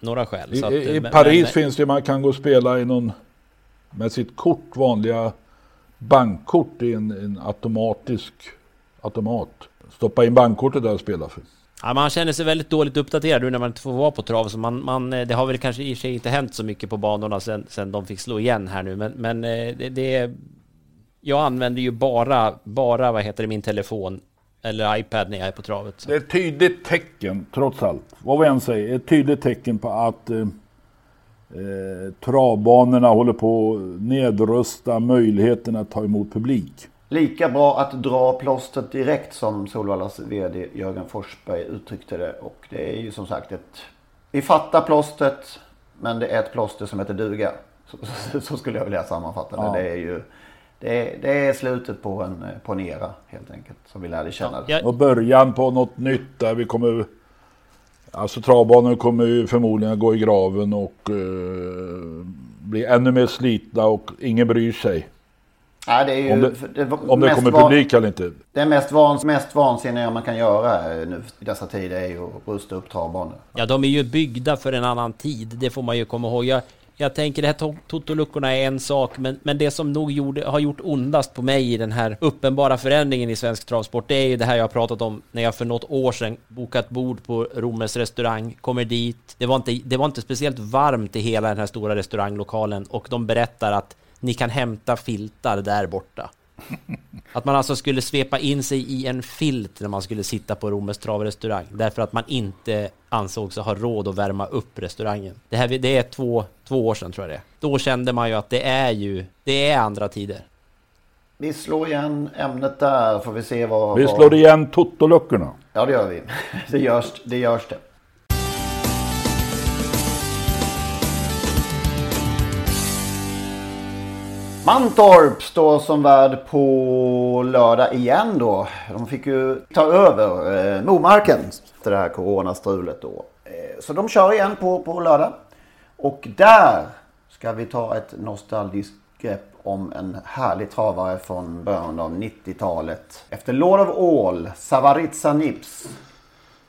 några skäl. I, att, i, i men- Paris men- finns det, man kan gå och spela i någon med sitt kort, vanliga bankkort i en, en automatisk automat. Stoppa in bankkortet där och spela för. Ja, man känner sig väldigt dåligt uppdaterad nu när man inte får vara på trav. Så man, man, eh, det har väl kanske i och för sig inte hänt så mycket på banorna sen, sen de fick slå igen här nu. Men, men eh, det, det... Jag använder ju bara, bara vad heter det, min telefon eller iPad när jag är på travet. Så. Det är ett tydligt tecken, trots allt, vad vi än säger, ett tydligt tecken på att eh, eh, travbanorna håller på att nedrusta möjligheten att ta emot publik. Lika bra att dra plåstret direkt som Solvallas VD Jörgen Forsberg uttryckte det. Och det är ju som sagt ett... Vi fattar plåstret men det är ett plåster som heter duga. Så, så, så skulle jag vilja sammanfatta det. Ja. Det är ju... Det är, det är slutet på en, på en era helt enkelt. Som vi lärde känna. Jag, Och början på något nytt där vi kommer... Alltså travbanor kommer ju förmodligen gå i graven och eh, bli ännu mer slitna och ingen bryr sig. Nej, det är ju Om det, det om det mest kommer van- publik eller inte. Det mest, vans, mest vansinniga man kan göra nu i dessa tider är ju att rusta upp travbanor. Ja, de är ju byggda för en annan tid. Det får man ju komma ihåg. Jag, jag tänker det här to- totoluckorna är en sak, men, men det som nog gjorde, har gjort ondast på mig i den här uppenbara förändringen i svensk travsport, det är ju det här jag har pratat om när jag för något år sedan bokat bord på Romes restaurang, kommer dit. Det var inte, det var inte speciellt varmt i hela den här stora restauranglokalen och de berättar att ni kan hämta filtar där borta. Att man alltså skulle svepa in sig i en filt när man skulle sitta på Romes travrestaurang. Därför att man inte ansåg sig ha råd att värma upp restaurangen. Det, här, det är två, två år sedan tror jag det är. Då kände man ju att det är ju, det är andra tider. Vi slår igen ämnet där får vi se vad... Vi vad- slår igen totoluckorna. Ja det gör vi. Det görs det. Görs det. Mantorp står som värd på lördag igen då. De fick ju ta över eh, Momarken efter det här coronastrulet då. Eh, så de kör igen på, på lördag. Och där ska vi ta ett nostalgiskt grepp om en härlig travare från början av 90-talet. Efter Lord of All, Savaritsa Nips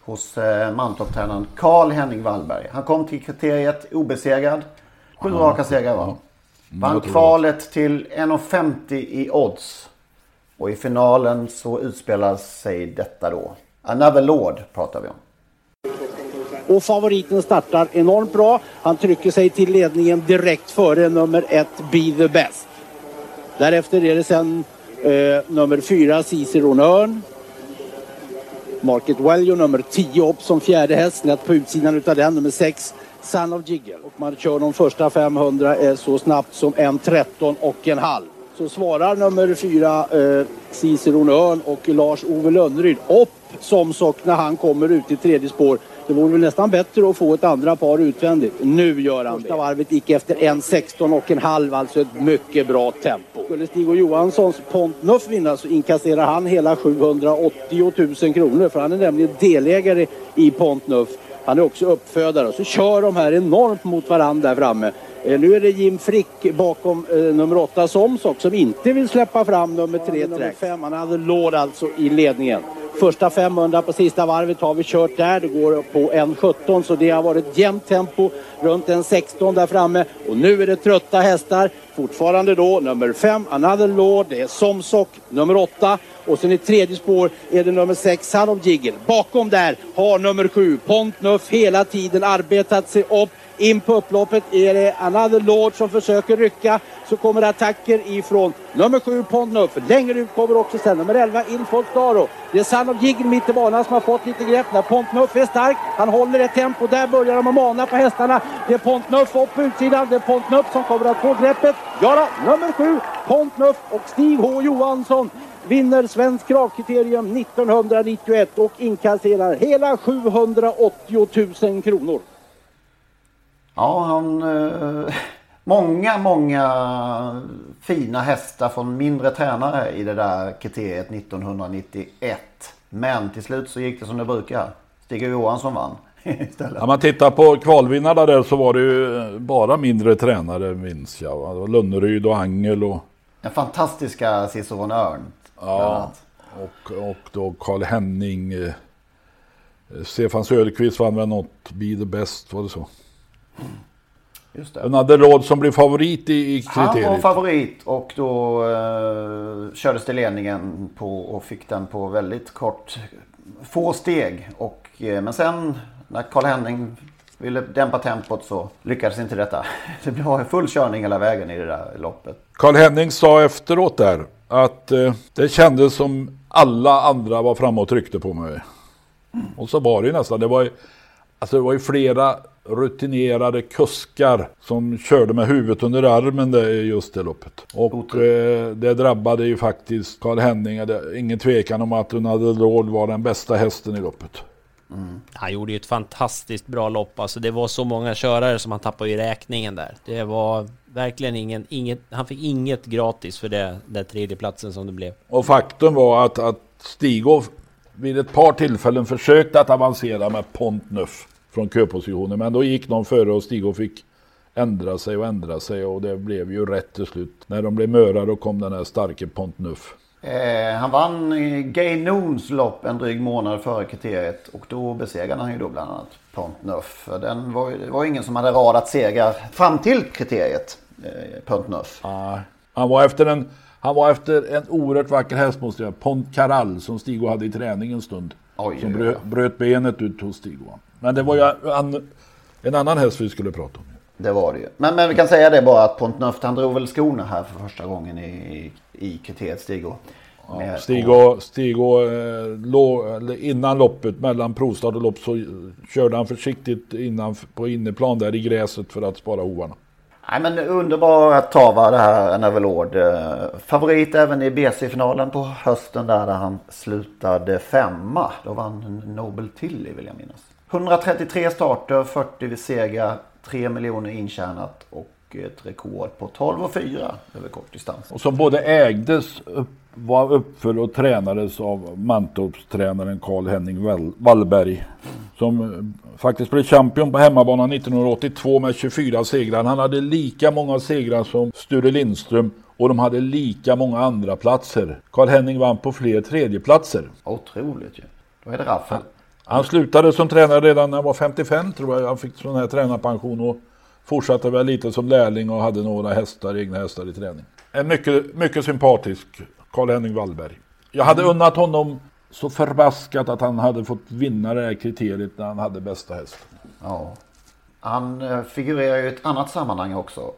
hos eh, Mantorp-tränaren Karl-Henning Wallberg. Han kom till kriteriet obesegrad. Sju raka segrar va? Vann tror kvalet till 1,50 i odds. Och i finalen så utspelar sig detta då. Another Lord pratar vi om. Och favoriten startar enormt bra. Han trycker sig till ledningen direkt före nummer ett Be the Best. Därefter är det sen eh, nummer fyra Cicero Nörn. Market Value nummer 10 upp som fjärde häst. Snett på utsidan utav den nummer 6 Son of Jiggle. Och man kör de första 500 är så snabbt som en 13 och en halv. Så svarar nummer 4 eh, Ciceron Örn och Lars-Ove Lönnryd upp som sock när han kommer ut i tredje spår. Det vore väl nästan bättre att få ett andra par utvändigt. Nu gör han Första varvet gick efter 1.16 och en halv, alltså ett mycket bra tempo. Skulle Stig Johanssons Pont Neuf vinna så inkasserar han hela 780 000 kronor för han är nämligen delägare i Pont Neuf. Han är också uppfödare och så kör de här enormt mot varandra där framme. Eh, nu är det Jim Frick bakom eh, nummer 8 Somsock som inte vill släppa fram nummer 3 Nummer 5, han hade Lord alltså i ledningen. Första 500 på sista varvet har vi kört där. Det går på 1.17 så det har varit jämnt tempo runt en 16 där framme. Och nu är det trötta hästar. Fortfarande då nummer 5 Another Lord. Det är Somsock nummer 8. Och sen i tredje spår är det nummer 6 Salom of Jiggle. Bakom där har nummer 7 Pont hela tiden arbetat sig upp in på upploppet är det Another Lord som försöker rycka. Så kommer attacker ifrån nummer 7 Pondnuff. Längre ut kommer också sen nummer 11 Infold Staro. Det är Son of mitt i banan som har fått lite grepp. När Pontnuff är stark. Han håller ett tempo. Där börjar de att mana på hästarna. Det är Pontnuff upp på utsidan. Det är Pontnuff som kommer att få greppet. Ja då, nummer 7 Pontnuff och Stig H Johansson vinner Svensk Kravkriterium 1991 och inkasserar hela 780 000 kronor. Ja, han... Eh, många, många fina hästar från mindre tränare i det där kriteriet 1991. Men till slut så gick det som det brukar. Stig Johansson vann istället. När man tittar på kvalvinnarna där så var det ju bara mindre tränare minns jag. Det var Lönneryd och Angel och... Den fantastiska Ciceron Örn. Ja, och, och då Karl Henning. Eh, Stefan Söderqvist vann väl något Be the Best, var det så? Just det. Another Lord som blev favorit i, i kriteriet. Han var favorit och då eh, kördes det ledningen på och fick den på väldigt kort, få steg. Och, eh, men sen när Karl Henning ville dämpa tempot så lyckades inte detta. Det blev full körning hela vägen i det där loppet. Karl Henning sa efteråt där att eh, det kändes som alla andra var framme och tryckte på mig. Mm. Och så var det ju nästan. Det var ju, alltså det var ju flera rutinerade kuskar som körde med huvudet under armen det, just det loppet. Och eh, det drabbade ju faktiskt Karl Henning. Det, ingen tvekan om att Unadel var den bästa hästen i loppet. Mm. Han gjorde ju ett fantastiskt bra lopp. Alltså det var så många körare som han tappade i räkningen där. Det var verkligen ingen, inget, han fick inget gratis för det, den tredjeplatsen som det blev. Och faktum var att, att Stigov vid ett par tillfällen försökte att avancera med Pont Neuf från köpositionen. Men då gick någon före och Stig och fick ändra sig och ändra sig och det blev ju rätt till slut. När de blev möra då kom den här starke Pontnuff. Eh, han vann Gay Noons lopp en dryg månad före kriteriet och då besegrade han ju då bland annat Pontnuff. Den var, det var ingen som hade radat segrar fram till kriteriet, eh, Pontnuff. Ah, han var efter en han var efter en oerhört vacker häst måste jag Pont Caral som Stigo hade i träning en stund. Oj, som bröt, bröt benet ut hos Stigo. Men det var ju en, en annan häst vi skulle prata om. Det var det ju. Men, men vi kan säga det bara att Pontnuft han drog väl skorna här för första gången i, i kriteriet Stigo. Ja, Stigo, Stigo eh, innan loppet, mellan provstart och lopp så körde han försiktigt innan, på inneplan där i gräset för att spara hovarna. Nej men underbara tava det här Neverlord. Eh, favorit även i BC-finalen på hösten där, där han slutade femma. Då vann Nobel Tilly vill jag minnas. 133 starter, 40 segrar, 3 miljoner intjänat och ett rekord på 12 och 4 över kort distans. Och som både ägdes, upp var uppfödd och tränades av Mantorpstränaren Karl-Henning Wallberg. Som eh, faktiskt blev champion på hemmabanan 1982 med 24 segrar. Han hade lika många segrar som Sture Lindström och de hade lika många andra platser. Karl-Henning vann på fler tredjeplatser. Otroligt ju. Då är det Raffel. Han slutade som tränare redan när han var 55 tror jag. Han fick sån här tränarpension och fortsatte väl lite som lärling och hade några hästar, egna hästar i träning. En mycket, mycket sympatisk Karl-Henning Wallberg. Jag hade mm. unnat honom så förbaskat att han hade fått vinna det här kriteriet när han hade bästa hästen. Ja. Han eh, figurerar ju i ett annat sammanhang också.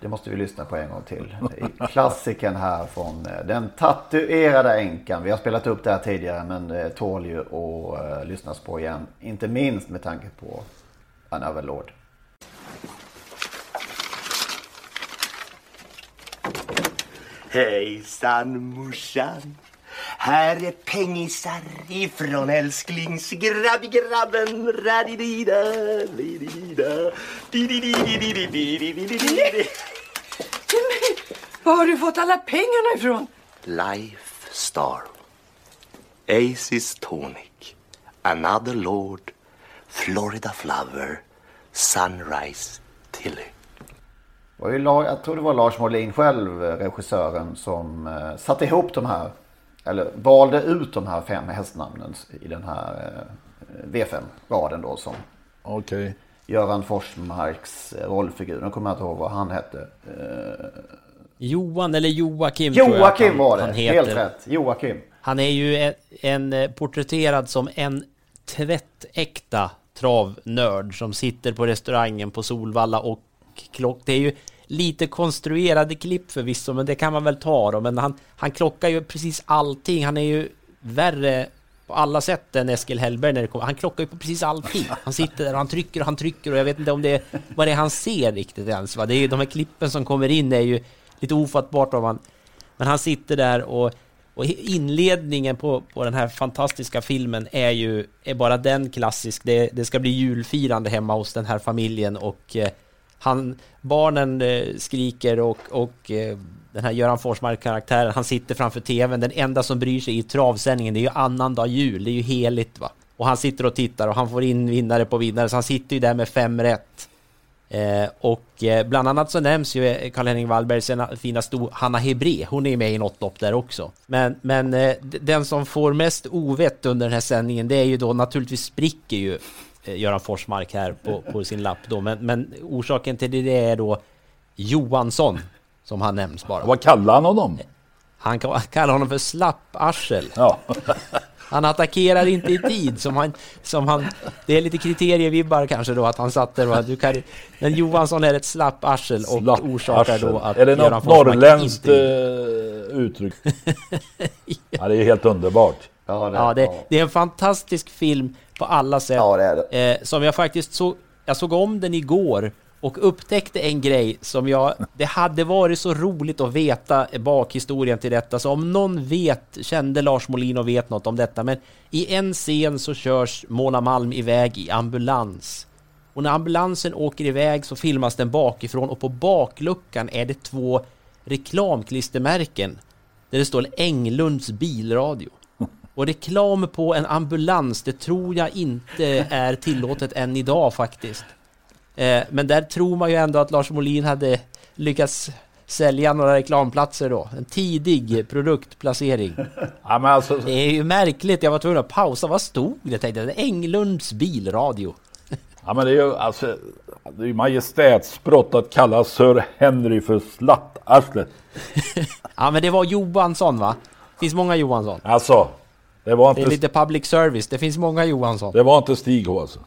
det måste vi lyssna på en gång till. Klassiken här från eh, den tatuerade änkan. Vi har spelat upp det här tidigare men det tål ju att lyssnas på igen. Inte minst med tanke på An Overlord. Hejsan morsan. Här är pengisar ifrån älsklings. Radidida, lidida, Var har du fått alla pengarna ifrån? Life Aces Tonic. Another Lord. Florida Flower. Sunrise Tilly var ju, jag tror det var Lars Molin själv, regissören, som eh, satte ihop de här. Eller valde ut de här fem hästnamnen i den här eh, V5-raden då som okay. Göran Forsmarks rollfigur. Nu kommer jag inte ihåg vad han hette. Eh, Johan eller Joakim Joakim han, var det, han helt rätt. Joakim. Han är ju en, en eh, porträtterad som en tvättäkta travnörd som sitter på restaurangen på Solvalla och klock... Det är ju lite konstruerade klipp förvisso, men det kan man väl ta då. Men han, han klockar ju precis allting. Han är ju värre på alla sätt än Eskil Hellberg när det kommer. Han klockar ju på precis allting. Han sitter där och han trycker och han trycker och jag vet inte om det är vad det är han ser riktigt ens. Va? Det är ju de här klippen som kommer in är ju lite ofattbart om man... Men han sitter där och, och inledningen på, på den här fantastiska filmen är ju är bara den klassisk. Det, det ska bli julfirande hemma hos den här familjen och eh, han, barnen eh, skriker och, och eh, den här Göran Forsmark-karaktären, han sitter framför tvn. Den enda som bryr sig i travsändningen, det är ju annandag jul. Det är ju heligt va. Och han sitter och tittar och han får in vinnare på vinnare, så han sitter ju där med fem rätt. Eh, och eh, bland annat så nämns ju eh, Karl-Henning Wallbergs fina sto Hanna Hebré. Hon är med i något lopp där också. Men, men eh, den som får mest ovett under den här sändningen, det är ju då naturligtvis spricker ju Göran Forsmark här på, på sin lapp då. Men, men orsaken till det är då Johansson som han nämns bara. Vad kallar han honom? Han kallar honom för slapparsel. Ja. Han attackerar inte i tid som han, som han... Det är lite kriterievibbar kanske då att han satt där och du kan... Men Johansson är ett slapparsel och slapp orsakar då att... Är det något norrländskt inte... Eh, uttryck? ja, det är helt underbart. Ja, det, ja, det, det, är en fantastisk film på alla sätt. Ja, det är det. Eh, som jag faktiskt såg... Jag såg om den igår och upptäckte en grej som jag... Det hade varit så roligt att veta bakhistorien till detta, så om någon vet, kände Lars Molin och vet något om detta, men i en scen så körs Mona Malm iväg i ambulans. Och när ambulansen åker iväg så filmas den bakifrån och på bakluckan är det två reklamklistermärken där det står Englunds bilradio. Och reklam på en ambulans, det tror jag inte är tillåtet än idag faktiskt. Eh, men där tror man ju ändå att Lars Molin hade lyckats sälja några reklamplatser då. En tidig produktplacering. Ja, men alltså... Det är ju märkligt. Jag var tvungen att pausa. Vad stod det? Tänkte jag. Englunds bilradio. Ja men det är ju alltså Det är ju majestätsbrott att kalla Sir Henry för slattarslet. ja men det var Johansson va? Det finns många Johansson. Alltså. Det var inte... Det är lite public service. Det finns många Johansson. Det var inte Stig H alltså.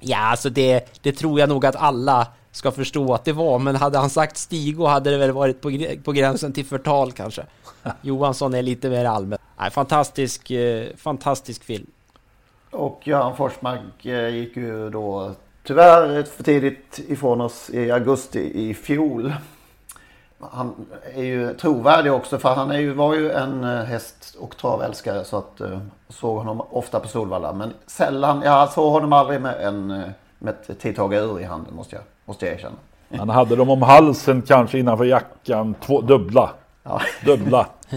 Ja, alltså det, det tror jag nog att alla ska förstå att det var, men hade han sagt Stigo hade det väl varit på, på gränsen till förtal kanske. Johansson är lite mer allmän. Nej, fantastisk, eh, fantastisk film. Och Göran Forsmark eh, gick ju då tyvärr för tidigt ifrån oss i augusti i fjol han är ju trovärdig också för han är ju, var ju en eh, häst och travälskare så att uh, såg honom ofta på Solvalla. Men sällan, jag såg honom aldrig med, en, eh, med ett tidtagarur i handen måste jag, måste jag erkänna. Han hade dem om halsen kanske innanför jackan, två, dubbla. Ja. Dubbla.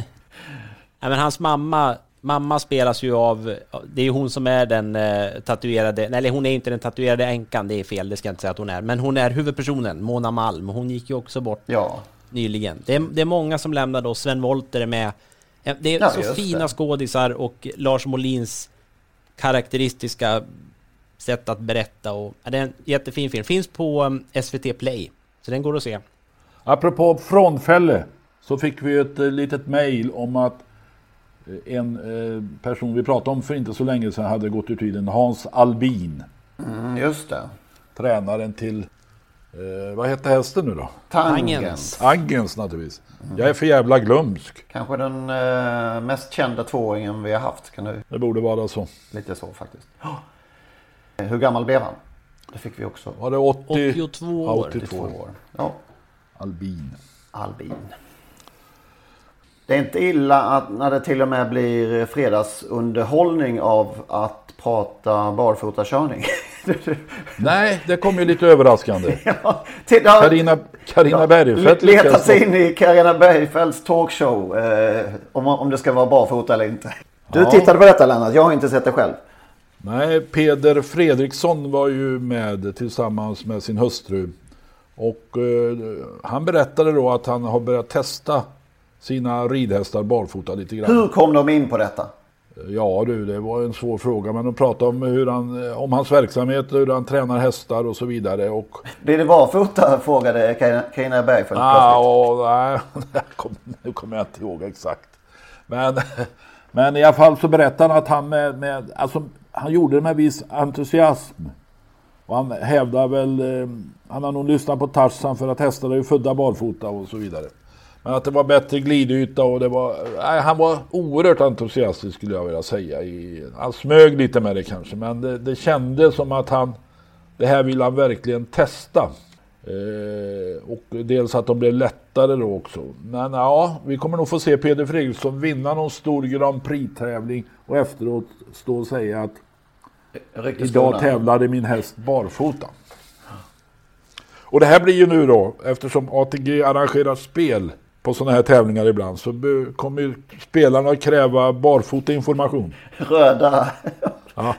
ja, men hans mamma, mamma spelas ju av, det är ju hon som är den eh, tatuerade, eller hon är inte den tatuerade änkan, det är fel, det ska jag inte säga att hon är. Men hon är huvudpersonen, Mona Malm, hon gick ju också bort. Ja nyligen. Det är, det är många som lämnar då, Sven Wollter är med. Eh, det är ja, så fina det. skådisar och Lars Molins karaktäristiska sätt att berätta och det är en jättefin film. Finns på um, SVT Play, så den går att se. Apropå frånfälle så fick vi ett uh, litet mail om att uh, en person vi pratade om för inte så länge sedan hade gått ur tiden, Hans Albin. Mm, just det. Tränaren till Eh, vad hette hästen nu då? Tangens. Tangens naturligtvis. Jag är för jävla glömsk. Kanske den eh, mest kända tvååringen vi har haft. Kan du... Det borde vara så. Lite så faktiskt. Eh, Hur gammal blev han? Det fick vi också. Var det 80? 82 Ja, år. 82 år. Ja. Albin. Albin. Det är inte illa att när det till och med blir fredagsunderhållning av att prata barfotakörning. Nej, det kom ju lite överraskande. Carina, Carina Bergfeldt Leta sig in i Carina Bergfeldts talkshow. Eh, om, om det ska vara barfota eller inte. Du Ja. tittade på detta Lennart, jag har inte sett det själv. Nej, Peder Fredriksson var ju med tillsammans med sin hustru. Och eh, han berättade då att han har börjat testa sina ridhästar barfota lite grann. Hur kom de in på detta? Ja du, det var en svår fråga. Men de pratade om, hur han, om hans verksamhet, hur han tränar hästar och så vidare. Och, Blir det barfota? Frågade Carina- Bergfeldt ah, och, nej, kom, nu kommer jag inte ihåg exakt. Men, men i alla fall så berättade han att han med, med alltså, han gjorde det med viss entusiasm. Och han hävdar väl, eh, han har nog lyssnat på Tarzan för att hästar är ju födda barfota och så vidare. Men att det var bättre glidyta och det var, nej, han var oerhört entusiastisk skulle jag vilja säga. I, han smög lite med det kanske men det, det kändes som att han, det här vill han verkligen testa. Eh, och dels att de blev lättare då också. Men ja, vi kommer nog få se Peder Fredriksson vinna någon stor Grand Prix-tävling och efteråt stå och säga att idag tävlade min häst barfota. Och det här blir ju nu då, eftersom ATG arrangerar spel på sådana här tävlingar ibland så kommer ju spelarna att kräva barfota information. Röda. Ja.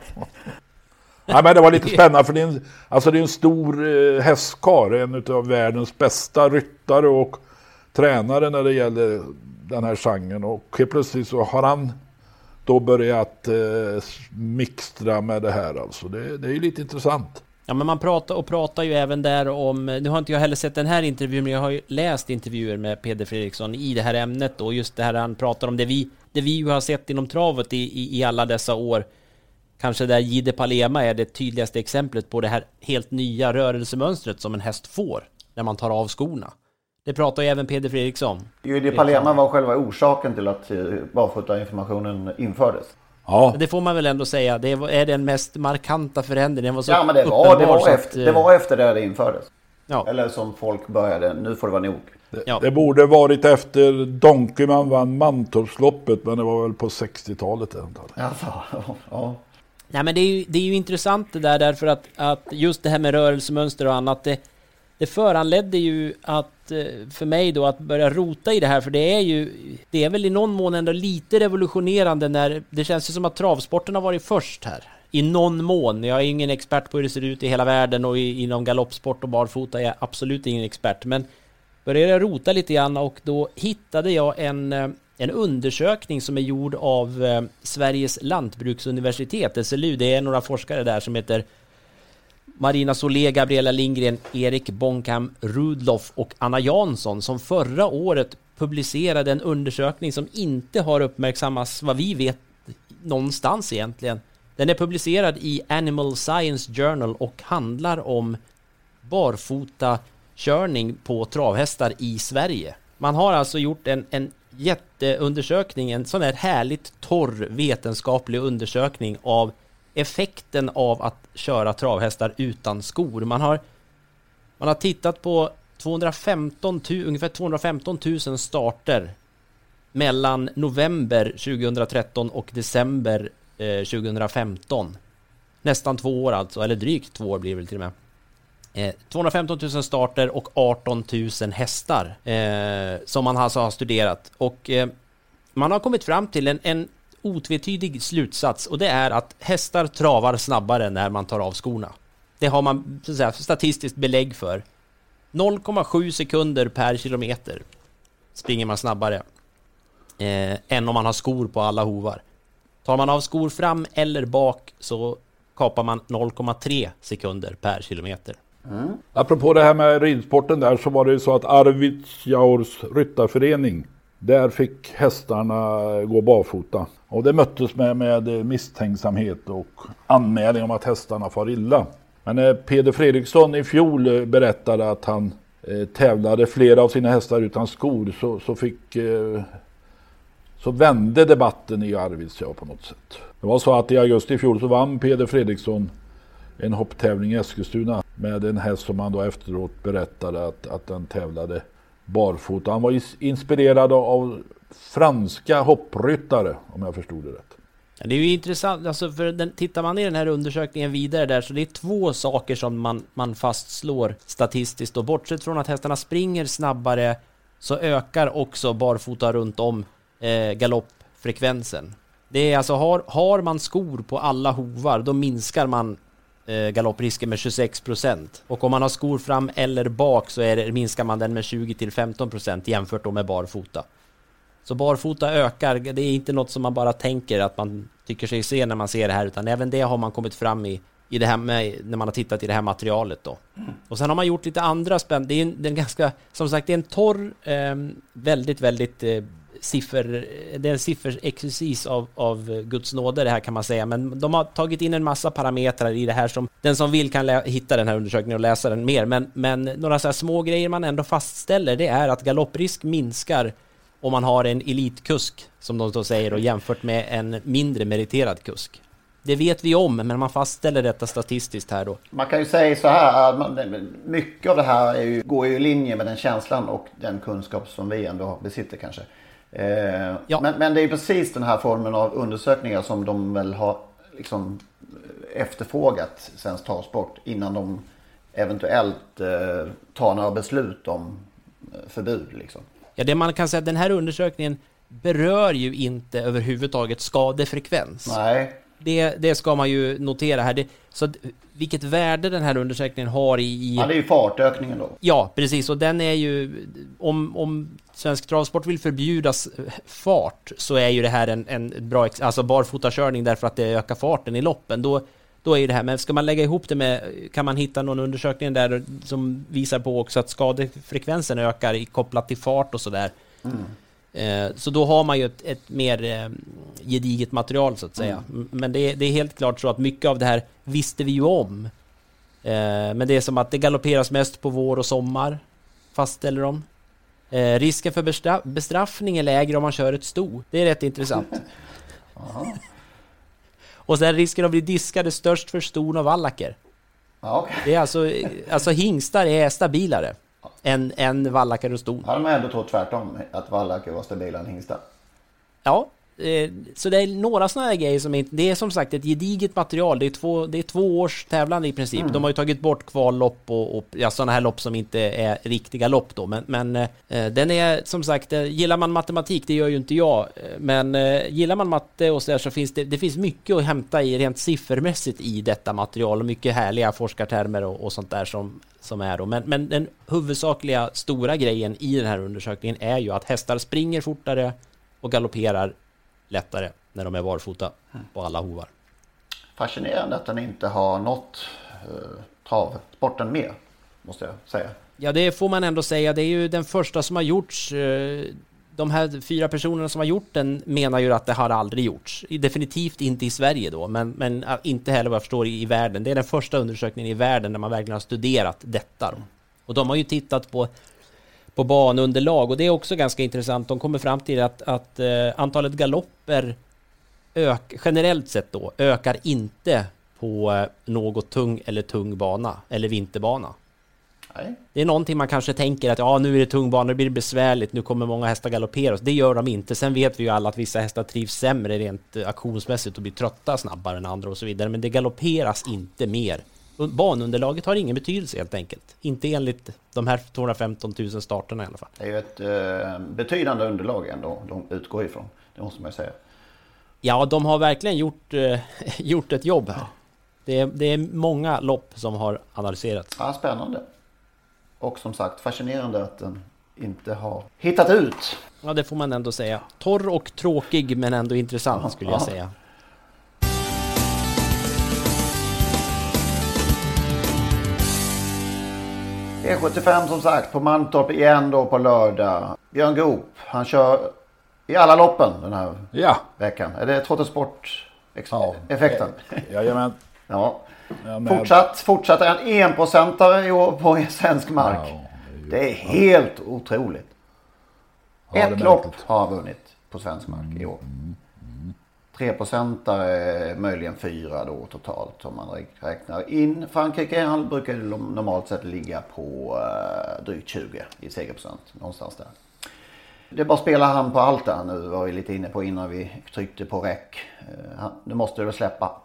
Ja, men det var lite spännande för det är en, alltså det är en stor eh, hästkar, en av världens bästa ryttare och tränare när det gäller den här genren. Och helt plötsligt så har han då börjat eh, mixtra med det här alltså. Det, det är ju lite intressant. Ja men man pratar och pratar ju även där om, nu har inte jag heller sett den här intervjun men jag har ju läst intervjuer med Peder Fredriksson i det här ämnet och just det här han pratar om det vi, det vi ju har sett inom travet i, i, i alla dessa år. Kanske där Gide Palema är det tydligaste exemplet på det här helt nya rörelsemönstret som en häst får när man tar av skorna. Det pratar ju även Peder Fredriksson. Judi Palema var själva orsaken till att barfota barfotainformationen infördes. Ja. Det får man väl ändå säga, det är den mest markanta förändringen. Den var så Ja men det var, det, var att, efter, eh, det var efter det det infördes. Ja. Eller som folk började, nu får det vara nog. Ja. Det borde varit efter Donkerman vann Mantorpsloppet men det var väl på 60-talet. antar jag. Alltså, ja. Nej men det är ju, det är ju intressant det där därför att, att just det här med rörelsemönster och annat det, det föranledde ju att eh, Eh, för mig då att börja rota i det här för det är ju det är väl i någon mån ändå lite revolutionerande när det känns ju som att travsporten har varit först här i någon mån. Jag är ingen expert på hur det ser ut i hela världen och i, inom galoppsport och barfota är jag absolut ingen expert men började jag rota lite grann och då hittade jag en, eh, en undersökning som är gjord av eh, Sveriges lantbruksuniversitet, SLU. Det är några forskare där som heter Marina Solé, Gabriella Lindgren, Erik Bonkam Rudloff och Anna Jansson som förra året publicerade en undersökning som inte har uppmärksammats vad vi vet någonstans egentligen. Den är publicerad i Animal Science Journal och handlar om barfota körning på travhästar i Sverige. Man har alltså gjort en, en jätteundersökning, en sån här härligt torr vetenskaplig undersökning av effekten av att köra travhästar utan skor. Man har, man har tittat på 215 000, ungefär 215 000 starter mellan november 2013 och december eh, 2015. Nästan två år alltså, eller drygt två år blir det väl till och med. Eh, 215 000 starter och 18 000 hästar eh, som man alltså har studerat. Och eh, man har kommit fram till en, en otvetydig slutsats och det är att hästar travar snabbare när man tar av skorna. Det har man så att säga, statistiskt belägg för. 0,7 sekunder per kilometer springer man snabbare eh, än om man har skor på alla hovar. Tar man av skor fram eller bak så kapar man 0,3 sekunder per kilometer. Mm. Apropå det här med ridsporten där så var det ju så att Arvidsjaurs ryttarförening där fick hästarna gå barfota. Och det möttes med, med misstänksamhet och anmälning om att hästarna far illa. Men när Peder Fredriksson i fjol berättade att han eh, tävlade flera av sina hästar utan skor så, så fick eh, så vände debatten i Arvidsjaur på något sätt. Det var så att i augusti i fjol så vann Peder Fredriksson en hopptävling i Eskilstuna med en häst som han då efteråt berättade att, att den tävlade barfota. Han var inspirerad av franska hoppryttare om jag förstod det rätt. Ja, det är ju intressant, alltså för den, tittar man i den här undersökningen vidare där så det är två saker som man, man fastslår statistiskt och bortsett från att hästarna springer snabbare så ökar också barfota runt om eh, galoppfrekvensen. Det är alltså, har, har man skor på alla hovar då minskar man eh, galopprisken med 26 procent. och om man har skor fram eller bak så är det, minskar man den med 20 till 15 procent jämfört då med barfota. Så barfota ökar, det är inte något som man bara tänker att man tycker sig se när man ser det här, utan även det har man kommit fram i, i det här med, när man har tittat i det här materialet då. Och sen har man gjort lite andra spänn, det är en, det är en ganska, som sagt, det är en torr, eh, väldigt, väldigt eh, siffer, det är en sifferexercis av, av Guds nåde det här kan man säga, men de har tagit in en massa parametrar i det här som den som vill kan hitta den här undersökningen och läsa den mer, men, men några så här små grejer man ändå fastställer, det är att galopprisk minskar om man har en elitkusk, som de då säger, och jämfört med en mindre meriterad kusk. Det vet vi om, men man fastställer detta statistiskt här då. Man kan ju säga så här, mycket av det här är ju, går ju i linje med den känslan och den kunskap som vi ändå besitter kanske. Eh, ja. men, men, det är precis den här formen av undersökningar som de väl har liksom efterfrågat Svensk Travsport innan de eventuellt eh, tar några beslut om eh, förbud. Liksom. Ja, det man kan säga, den här undersökningen berör ju inte överhuvudtaget skadefrekvens. Nej. Det, det ska man ju notera här. Det, så vilket värde den här undersökningen har i... Ja, det är ju fartökningen då. Ja, precis. Och den är ju... Om, om Svensk Travsport vill förbjudas fart så är ju det här en, en bra... Alltså barfotakörning därför att det ökar farten i loppen. Då, då är ju det här, men ska man lägga ihop det med, kan man hitta någon undersökning där som visar på också att skadefrekvensen ökar kopplat till fart och sådär. Mm. Eh, så då har man ju ett, ett mer eh, gediget material så att säga. Mm. Men det, det, är helt klart så att mycket av det här visste vi ju om. Eh, men det är som att det galopperas mest på vår och sommar, fastställer de. Risken för bestraffning är lägre om man kör ett sto. Det är rätt intressant. Och sen risken att bli diskade störst för ston och vallacker. okay. Det är alltså, alltså hingstar är stabilare än, än vallacker och ston. Hade man ändå trott tvärtom, att vallacker var stabilare än hingstar? Ja, Eh, så det är några sådana här grejer som inte... Det är som sagt ett gediget material. Det är två, det är två års tävlande i princip. Mm. De har ju tagit bort kvallopp och, och ja, sådana här lopp som inte är riktiga lopp då. Men, men eh, den är som sagt, eh, gillar man matematik, det gör ju inte jag. Men eh, gillar man matte och så där så finns det, det finns mycket att hämta i rent siffermässigt i detta material och mycket härliga forskartermer och, och sånt där som, som är då. Men, men den huvudsakliga stora grejen i den här undersökningen är ju att hästar springer fortare och galopperar lättare när de är barfota på alla hovar. Fascinerande att den inte har nått eh, travsporten mer, måste jag säga. Ja, det får man ändå säga. Det är ju den första som har gjorts. Eh, de här fyra personerna som har gjort den menar ju att det har aldrig gjorts. Definitivt inte i Sverige då, men, men inte heller vad jag förstår i, i världen. Det är den första undersökningen i världen där man verkligen har studerat detta. Då. Och de har ju tittat på på banunderlag och det är också ganska intressant. De kommer fram till att, att eh, antalet galopper ök, generellt sett då ökar inte på eh, något tung eller tung bana eller vinterbana. Nej. Det är någonting man kanske tänker att ja, nu är det tung bana, nu blir det besvärligt, nu kommer många hästar galoppera. Det gör de inte. Sen vet vi ju alla att vissa hästar trivs sämre rent eh, aktionsmässigt och blir trötta snabbare än andra och så vidare. Men det galopperas inte mer banunderlaget har ingen betydelse helt enkelt. Inte enligt de här 215 000 starterna i alla fall. Det är ju ett eh, betydande underlag ändå de utgår ifrån. Det måste man ju säga. Ja, de har verkligen gjort, eh, gjort ett jobb här. Det är, det är många lopp som har analyserats. Ja, spännande. Och som sagt fascinerande att den inte har hittat ut. Ja, det får man ändå säga. Torr och tråkig men ändå intressant skulle jag säga. E75 som sagt på Mantorp igen då på lördag. Björn Goop, han kör i alla loppen den här ja. veckan. Är det Trottosport-effekten? Ja. Jajamän. Ja. Fortsatt, fortsatt är han enprocentare i år på svensk mark. Ja, det är helt otroligt. Ja, det är Ett lopp har han vunnit på svensk mark i år. Treprocentare, möjligen fyra då totalt om man räknar in Frankrike. Han brukar ju normalt sett ligga på eh, drygt 20 i segerprocent. Någonstans där. Det är bara spelar han på allt där nu var vi lite inne på innan vi tryckte på räck. Eh, Nu måste du släppa.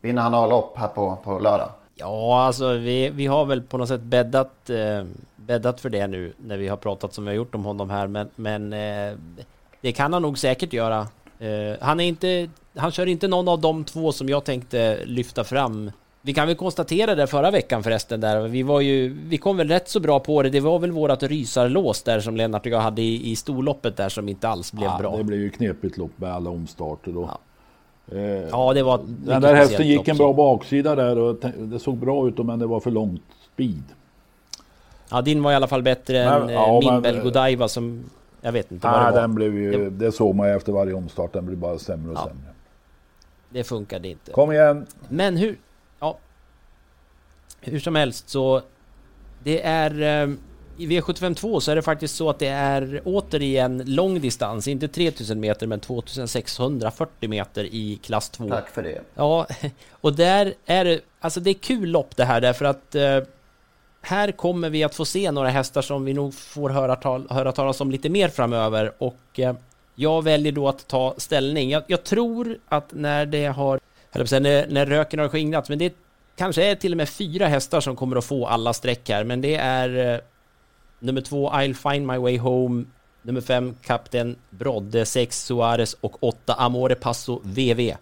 Vinner han A-lopp här på, på lördag? Ja, alltså vi, vi har väl på något sätt bäddat, eh, bäddat för det nu när vi har pratat som vi har gjort om honom här. Men, men eh, det kan han nog säkert göra. Eh, han, är inte, han kör inte någon av de två som jag tänkte lyfta fram. Vi kan väl konstatera det förra veckan förresten där. Vi var ju, vi kom väl rätt så bra på det. Det var väl vårat rysarlås där som Lennart och jag hade i, i storloppet där som inte alls blev Ja, bra. Det blev ju knepigt lopp med alla omstarter då. Eh, Ja, det var Den där hästen gick en bra baksida där och det såg bra ut men det var för långt speed. Ja, din var i alla fall bättre Men- än eh, ja, min men- Belgodiva som... Jag vet inte vad det var. den blev ju, Det- det såg man ju efter varje omstart, den blev bara sämre och Ja. sämre. Det funkade inte. Kom igen! Men hur... Ja. Hur som helst så... Det är... eh, I V752 så är det faktiskt så att det är återigen lång distans. Inte 3000 meter men 2640 meter i klass 2. Tack för det. Ja, och där är det... Alltså det är kul lopp det här därför att... Här kommer vi att få se några hästar som vi nog får höra, tal, höra talas om lite mer framöver. Och eh, jag väljer då att ta ställning. Jag, jag tror att när det har, höll jag på att säga, när, när röken har skingrats, men det kanske är till och med fyra hästar som kommer att få alla streck här, men det är eh, nummer två I'll find my way home, nummer fem Kapten Brodde, sex Suarez. Och åtta Amore Passo VV.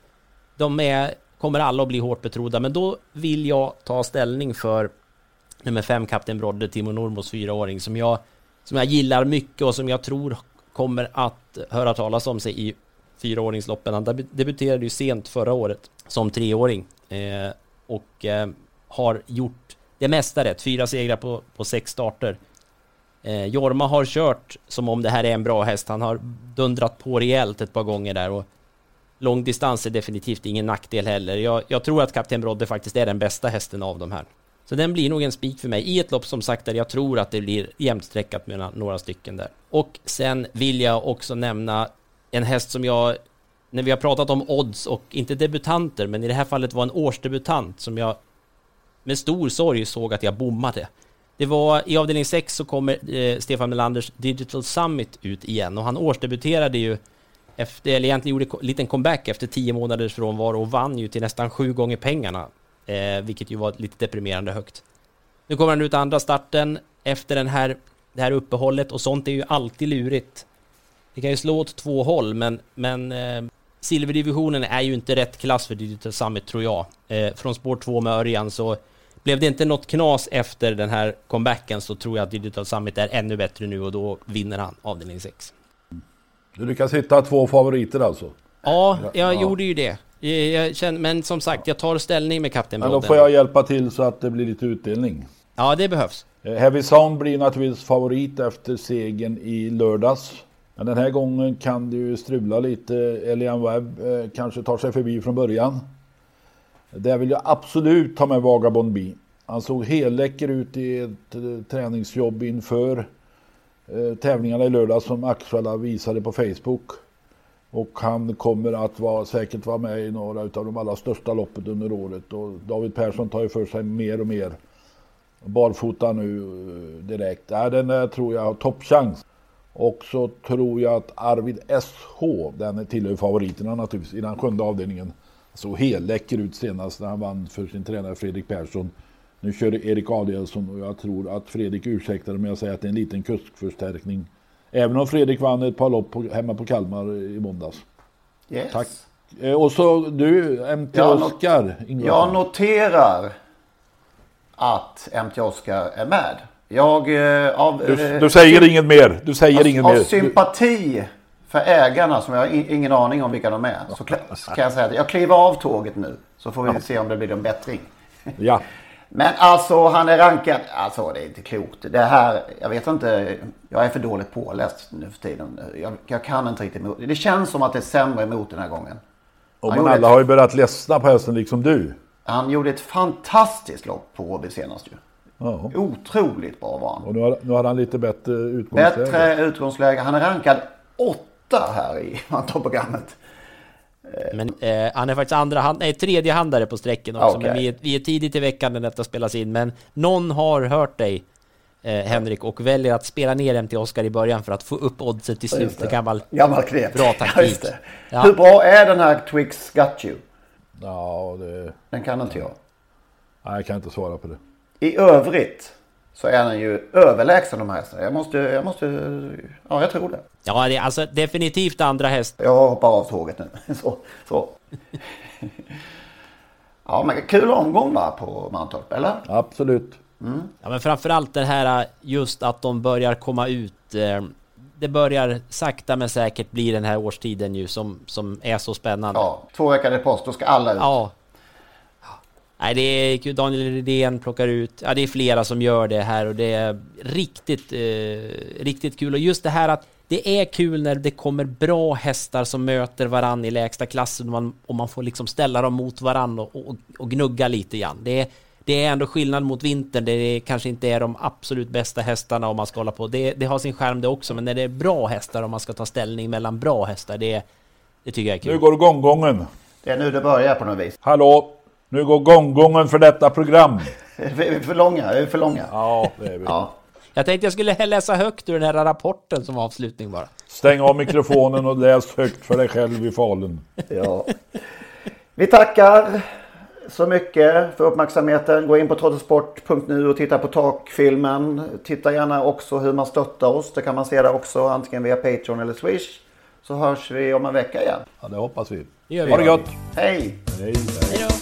De är, kommer alla att bli hårt betrodda, men då vill jag ta ställning för nummer fem, Kapten Brodde, Timo Normos fyraåring, som jag, som jag gillar mycket och som jag tror kommer att höra talas om sig i fyraåringsloppen. Han debuterade ju sent förra året som treåring eh, och eh, har gjort det mesta rätt. Fyra segrar på, på sex starter. Eh, Jorma har kört som om det här är en bra häst. Han har dundrat på rejält ett par gånger där och långdistans är definitivt ingen nackdel heller. Jag, jag tror att Kapten Brodde faktiskt är den bästa hästen av de här. Så den blir nog en spik för mig i ett lopp som sagt där jag tror att det blir jämnstreckat mellan några stycken där. Och sen vill jag också nämna en häst som jag, när vi har pratat om odds och inte debutanter, men i det här fallet var en årsdebutant som jag med stor sorg såg att jag bommade. Det var i avdelning 6 så kommer eh, Stefan Melanders Digital Summit ut igen och han årsdebuterade ju efter, eller egentligen gjorde en liten comeback efter tio månaders frånvaro och vann ju till nästan sju gånger pengarna. Eh, vilket ju var lite deprimerande högt. Nu kommer han ut andra starten efter den här, det här uppehållet och sånt är ju alltid lurigt. Det kan ju slå åt två håll men, men eh, silverdivisionen är ju inte rätt klass för Digital Summit tror jag. Eh, från spår 2 med Örjan så blev det inte något knas efter den här comebacken så tror jag att Digital Summit är ännu bättre nu och då vinner han avdelning 6. Du lyckas hitta två favoriter alltså? Ja, jag Ja. gjorde ju det. Jag, känner, men som sagt, jag tar ställning med Kapten Men då Brodden. får jag hjälpa till så att det blir lite utdelning. Ja, det behövs. Eh, Heavy Sound blir naturligtvis favorit efter segern i lördags. Men den här gången kan det ju strula lite. Elian Webb eh, kanske tar sig förbi från början. Där vill jag absolut ta med Vagabond B. Han såg helläcker ut i ett eh, träningsjobb inför tävlingarna i lördag som Axvalla visade på Facebook. Och han kommer att vara, säkert vara med i några av de allra största loppet under året. Och David Persson tar ju för sig mer och mer. Barfota nu eh, direkt. Ja, den där tror jag har toppchans. Och så tror jag att Arvid SH, den tillhör favoriterna naturligtvis i den sjunde avdelningen. Så helläcker ut senast när han vann för sin tränare Fredrik Persson. Nu kör Erik Adielsson och jag tror att Fredrik ursäktar om jag säger att det är en liten kuskförstärkning. Även om Fredrik vann ett par lopp på, hemma på Kalmar i måndags. Yes. Tack. Eh, Och så du, MT Jag Oskar. Ingvarsson. Jag noterar att MT Oscar är med. Jag, eh, av, Du, du säger inget mer. Du säger av, inget av mer. Du, sympati för ägarna som jag har ingen aning om vilka de är. Så kan jag säga att jag kliver av tåget nu. Så får vi se om det blir en bättring. ja. Men alltså han är rankad. Alltså det är inte klokt. Det här, jag vet inte. Jag är för dåligt påläst nu för tiden. Jag, jag kan inte riktigt. Det känns som att det är sämre emot den här gången. Och men alla ett- har ju börjat ledsna på hästen liksom du. Han gjorde ett fantastiskt lopp på Åby senast ju. Ja. Otroligt bra var han. Och nu har, nu har han lite bättre utgångsläge. Bättre utgångsläge. Han är rankad åtta här i programmet. Men eh, han är faktiskt andra hand, nej, tredje handare på sträcken också. Okej. Men vi är, vi är tidigt i veckan när detta spelas in. Men någon har hört dig, eh, Henrik, och väljer att spela ner dem till Oskar i början för att få upp oddset till slut. Det kan vara Gammal knep. bra Ja, taktik. det. Ja. Hur bra är den här Twix Got You? Ja, det... Den kan inte jag. Nej, jag kan inte svara på det. I övrigt så är den ju överlägsen de här hästarna. Jag måste, jag måste, ja jag tror det. Ja, det är alltså definitivt andra häst. Jag hoppar av tåget nu. Så, så. Ja men kul omgång va på Mantorp, eller? Absolut. Ja, men framförallt det här just att de börjar komma ut. Eh, det börjar sakta men säkert bli den här årstiden ju som, som är så spännande. Ja, två veckor i post, då ska alla ut. Ja. Nej, det är kul. Daniel Redén plockar ut. Ja, det är flera som gör det här och det är riktigt, eh, riktigt kul. Och just det här att det är kul när det kommer bra hästar som möter varann i lägsta klassen och man, och man får liksom ställa dem mot varann och, och, och gnugga lite grann. Det är, det är ändå skillnad mot vintern. Det är, kanske inte är de absolut bästa hästarna om man ska hålla på. Det, det har sin skärm det också, men när det är bra hästar om man ska ta ställning mellan bra hästar, det, det tycker jag är kul. Nu går gonggongen. Det är nu det börjar på något vis. Hallå! Nu går gonggongen för detta program. Är vi för långa? Är vi för långa? Ja, det är vi. Ja. Jag tänkte jag skulle läsa högt ur den här rapporten som avslutning bara. Stäng av mikrofonen och läs högt för dig själv i Falun. Ja. Vi tackar så mycket för uppmärksamheten. Gå in på trottosport.nu och titta på takfilmen. Titta gärna också hur man stöttar oss. Det kan man se där också antingen via Patreon eller Swish. Så hörs vi om en vecka igen. Ja, det hoppas vi. Det gör vi. Ha det gott! Hej! Hej, hej.